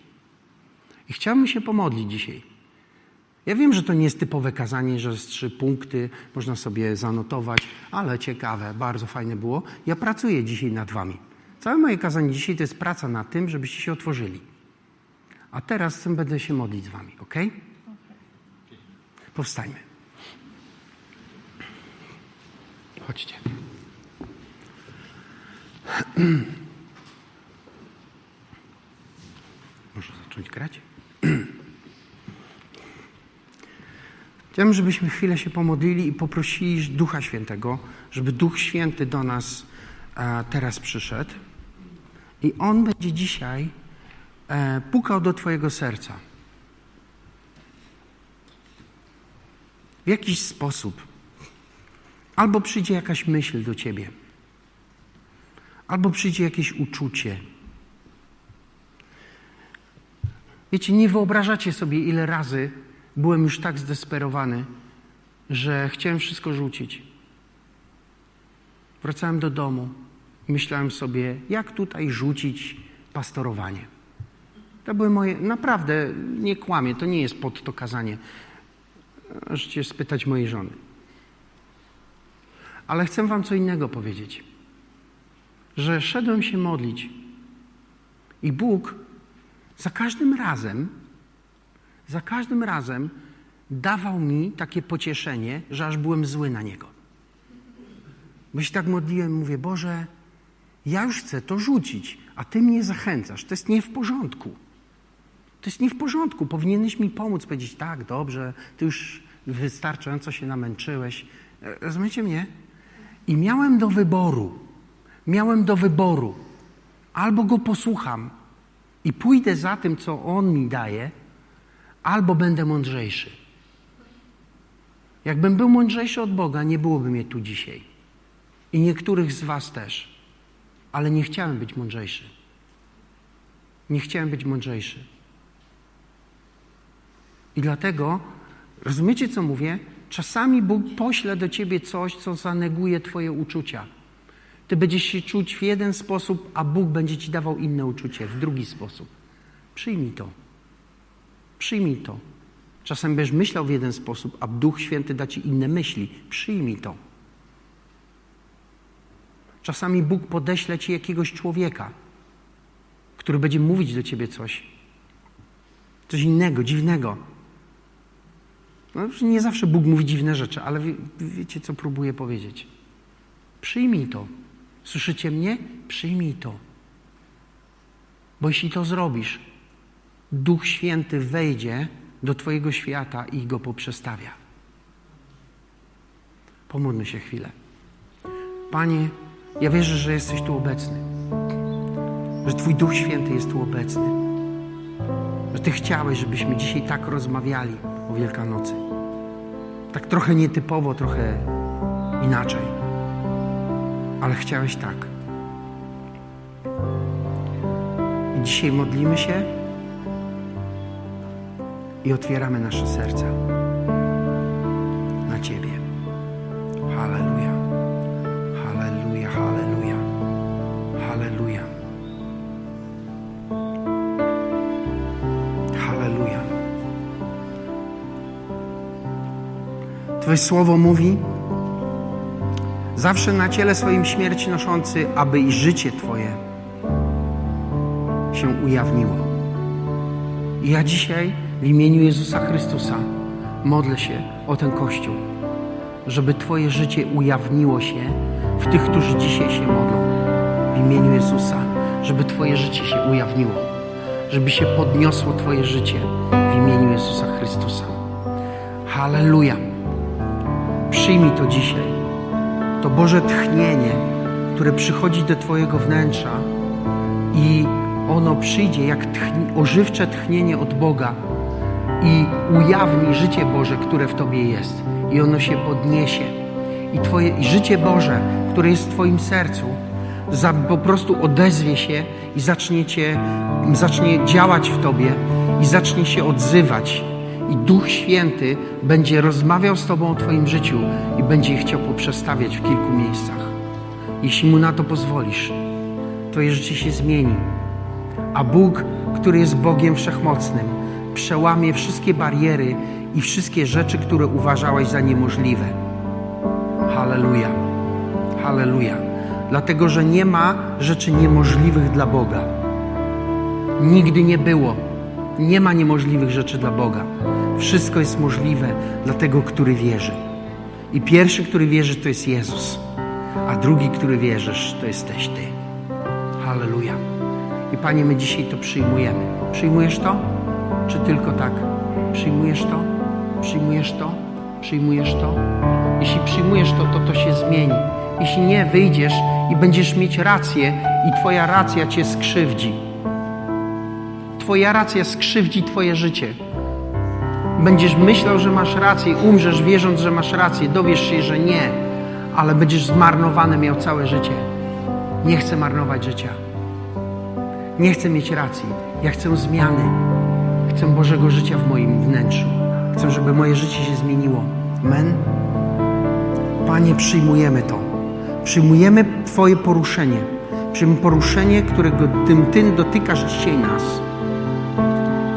I chciałbym się pomodlić dzisiaj. Ja wiem, że to nie jest typowe kazanie, że z trzy punkty można sobie zanotować, ale ciekawe, bardzo fajne było. Ja pracuję dzisiaj nad wami. Całe moje kazanie dzisiaj to jest praca nad tym, żebyście się otworzyli. A teraz będę się modlić z wami, ok? Powstajmy. Chodźcie. Można zacząć grać? Chciałbym, żebyśmy chwilę się pomodlili i poprosili Ducha Świętego, żeby Duch Święty do nas e, teraz przyszedł. I On będzie dzisiaj e, pukał do Twojego serca. W jakiś sposób. Albo przyjdzie jakaś myśl do Ciebie. Albo przyjdzie jakieś uczucie. Wiecie, nie wyobrażacie sobie, ile razy byłem już tak zdesperowany, że chciałem wszystko rzucić. Wracałem do domu i myślałem sobie, jak tutaj rzucić pastorowanie. To były moje, naprawdę, nie kłamie, to nie jest pod to kazanie. Możecie spytać mojej żony. Ale chcę wam co innego powiedzieć. Że szedłem się modlić i Bóg za każdym razem za każdym razem dawał mi takie pocieszenie, że aż byłem zły na niego. Bo się tak modliłem, mówię, Boże, ja już chcę to rzucić, a Ty mnie zachęcasz. To jest nie w porządku. To jest nie w porządku. Powinieneś mi pomóc, powiedzieć, tak, dobrze, Ty już wystarczająco się namęczyłeś. Rozumiecie mnie? I miałem do wyboru, miałem do wyboru, albo go posłucham i pójdę za tym, co on mi daje, albo będę mądrzejszy. Jakbym był mądrzejszy od Boga, nie byłoby mnie tu dzisiaj. I niektórych z Was też. Ale nie chciałem być mądrzejszy. Nie chciałem być mądrzejszy. I dlatego, rozumiecie co mówię? Czasami Bóg pośle do ciebie coś, co zaneguje Twoje uczucia. Ty będziesz się czuć w jeden sposób, a Bóg będzie ci dawał inne uczucie, w drugi sposób. Przyjmij to. Przyjmij to. Czasem będziesz myślał w jeden sposób, a Duch Święty da ci inne myśli. Przyjmij to. Czasami Bóg podeśle ci jakiegoś człowieka, który będzie mówić do ciebie coś. Coś innego, dziwnego. No, nie zawsze Bóg mówi dziwne rzeczy, ale wie, wiecie, co próbuję powiedzieć. Przyjmij to. Słyszycie mnie? Przyjmij to. Bo jeśli to zrobisz, Duch Święty wejdzie do Twojego świata i go poprzestawia. Pomódlmy się chwilę. Panie, ja wierzę, że jesteś tu obecny. Że Twój Duch Święty jest tu obecny. Że Ty chciałeś, żebyśmy dzisiaj tak rozmawiali o Wielkanocy. Tak trochę nietypowo, trochę inaczej. Ale chciałeś tak. I dzisiaj modlimy się i otwieramy nasze serca na Ciebie. Halleluja. Halleluja, halleluja. Halleluja. Halleluja. Twoje słowo mówi: Zawsze na ciele swoim śmierć noszący, aby i życie Twoje się ujawniło. I ja dzisiaj w imieniu Jezusa Chrystusa modlę się o ten Kościół, żeby Twoje życie ujawniło się w tych, którzy dzisiaj się modlą. W imieniu Jezusa, żeby Twoje życie się ujawniło, żeby się podniosło Twoje życie w imieniu Jezusa Chrystusa. Halleluja. Przyjmij to dzisiaj. To Boże tchnienie, które przychodzi do Twojego wnętrza i ono przyjdzie jak ożywcze tchnienie od Boga i ujawni życie Boże, które w Tobie jest. I ono się podniesie. I Twoje i życie Boże, które jest w Twoim sercu, za, po prostu odezwie się i zacznie, cię, zacznie działać w Tobie i zacznie się odzywać. I Duch Święty będzie rozmawiał z Tobą o Twoim życiu i będzie chciał poprzestawiać w kilku miejscach. Jeśli Mu na to pozwolisz, Twoje życie się zmieni. A Bóg, który jest Bogiem Wszechmocnym, przełamie wszystkie bariery i wszystkie rzeczy, które uważałeś za niemożliwe. Halleluja. Halleluja. Dlatego, że nie ma rzeczy niemożliwych dla Boga. Nigdy nie było. Nie ma niemożliwych rzeczy dla Boga. Wszystko jest możliwe dla tego, który wierzy. I pierwszy, który wierzy, to jest Jezus. A drugi, który wierzysz, to jesteś Ty. Halleluja. I Panie, my dzisiaj to przyjmujemy. Przyjmujesz to? Czy tylko tak? Przyjmujesz to? Przyjmujesz to? Przyjmujesz to? Jeśli przyjmujesz to, to to się zmieni. Jeśli nie, wyjdziesz i będziesz mieć rację i Twoja racja Cię skrzywdzi. Twoja racja skrzywdzi Twoje życie. Będziesz myślał, że masz rację, umrzesz wierząc, że masz rację, dowiesz się, że nie, ale będziesz zmarnowane miał całe życie. Nie chcę marnować życia. Nie chcę mieć racji. Ja chcę zmiany. Chcę Bożego życia w moim wnętrzu. Chcę, żeby moje życie się zmieniło. Amen. Panie, przyjmujemy to. Przyjmujemy Twoje poruszenie. Przyjmujemy poruszenie, którego tym Ty dotykasz dzisiaj nas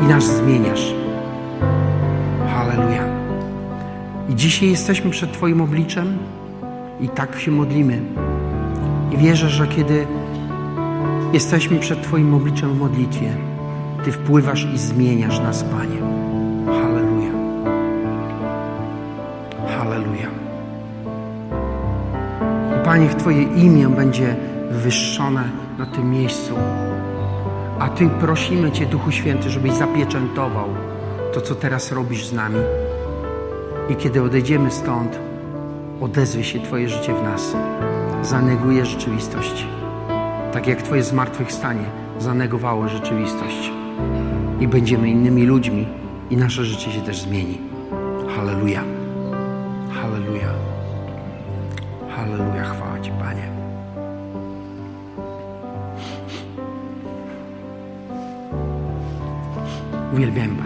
i nas zmieniasz. Halleluja. I dzisiaj jesteśmy przed Twoim obliczem i tak się modlimy. I wierzę, że kiedy jesteśmy przed Twoim obliczem w modlitwie, Ty wpływasz i zmieniasz nas, Panie. Halleluja. Halleluja. I Panie, Twoje imię będzie wywyższone na tym miejscu. A Ty prosimy Cię, Duchu Święty, żebyś zapieczętował to, co teraz robisz z nami. I kiedy odejdziemy stąd, odezwie się Twoje życie w nas. Zaneguje rzeczywistość. Tak jak Twoje zmartwychwstanie zanegowało rzeczywistość. I będziemy innymi ludźmi i nasze życie się też zmieni. Halleluja. Halleluja. Halleluja. Chwała Ci, Panie. Uwielbiam.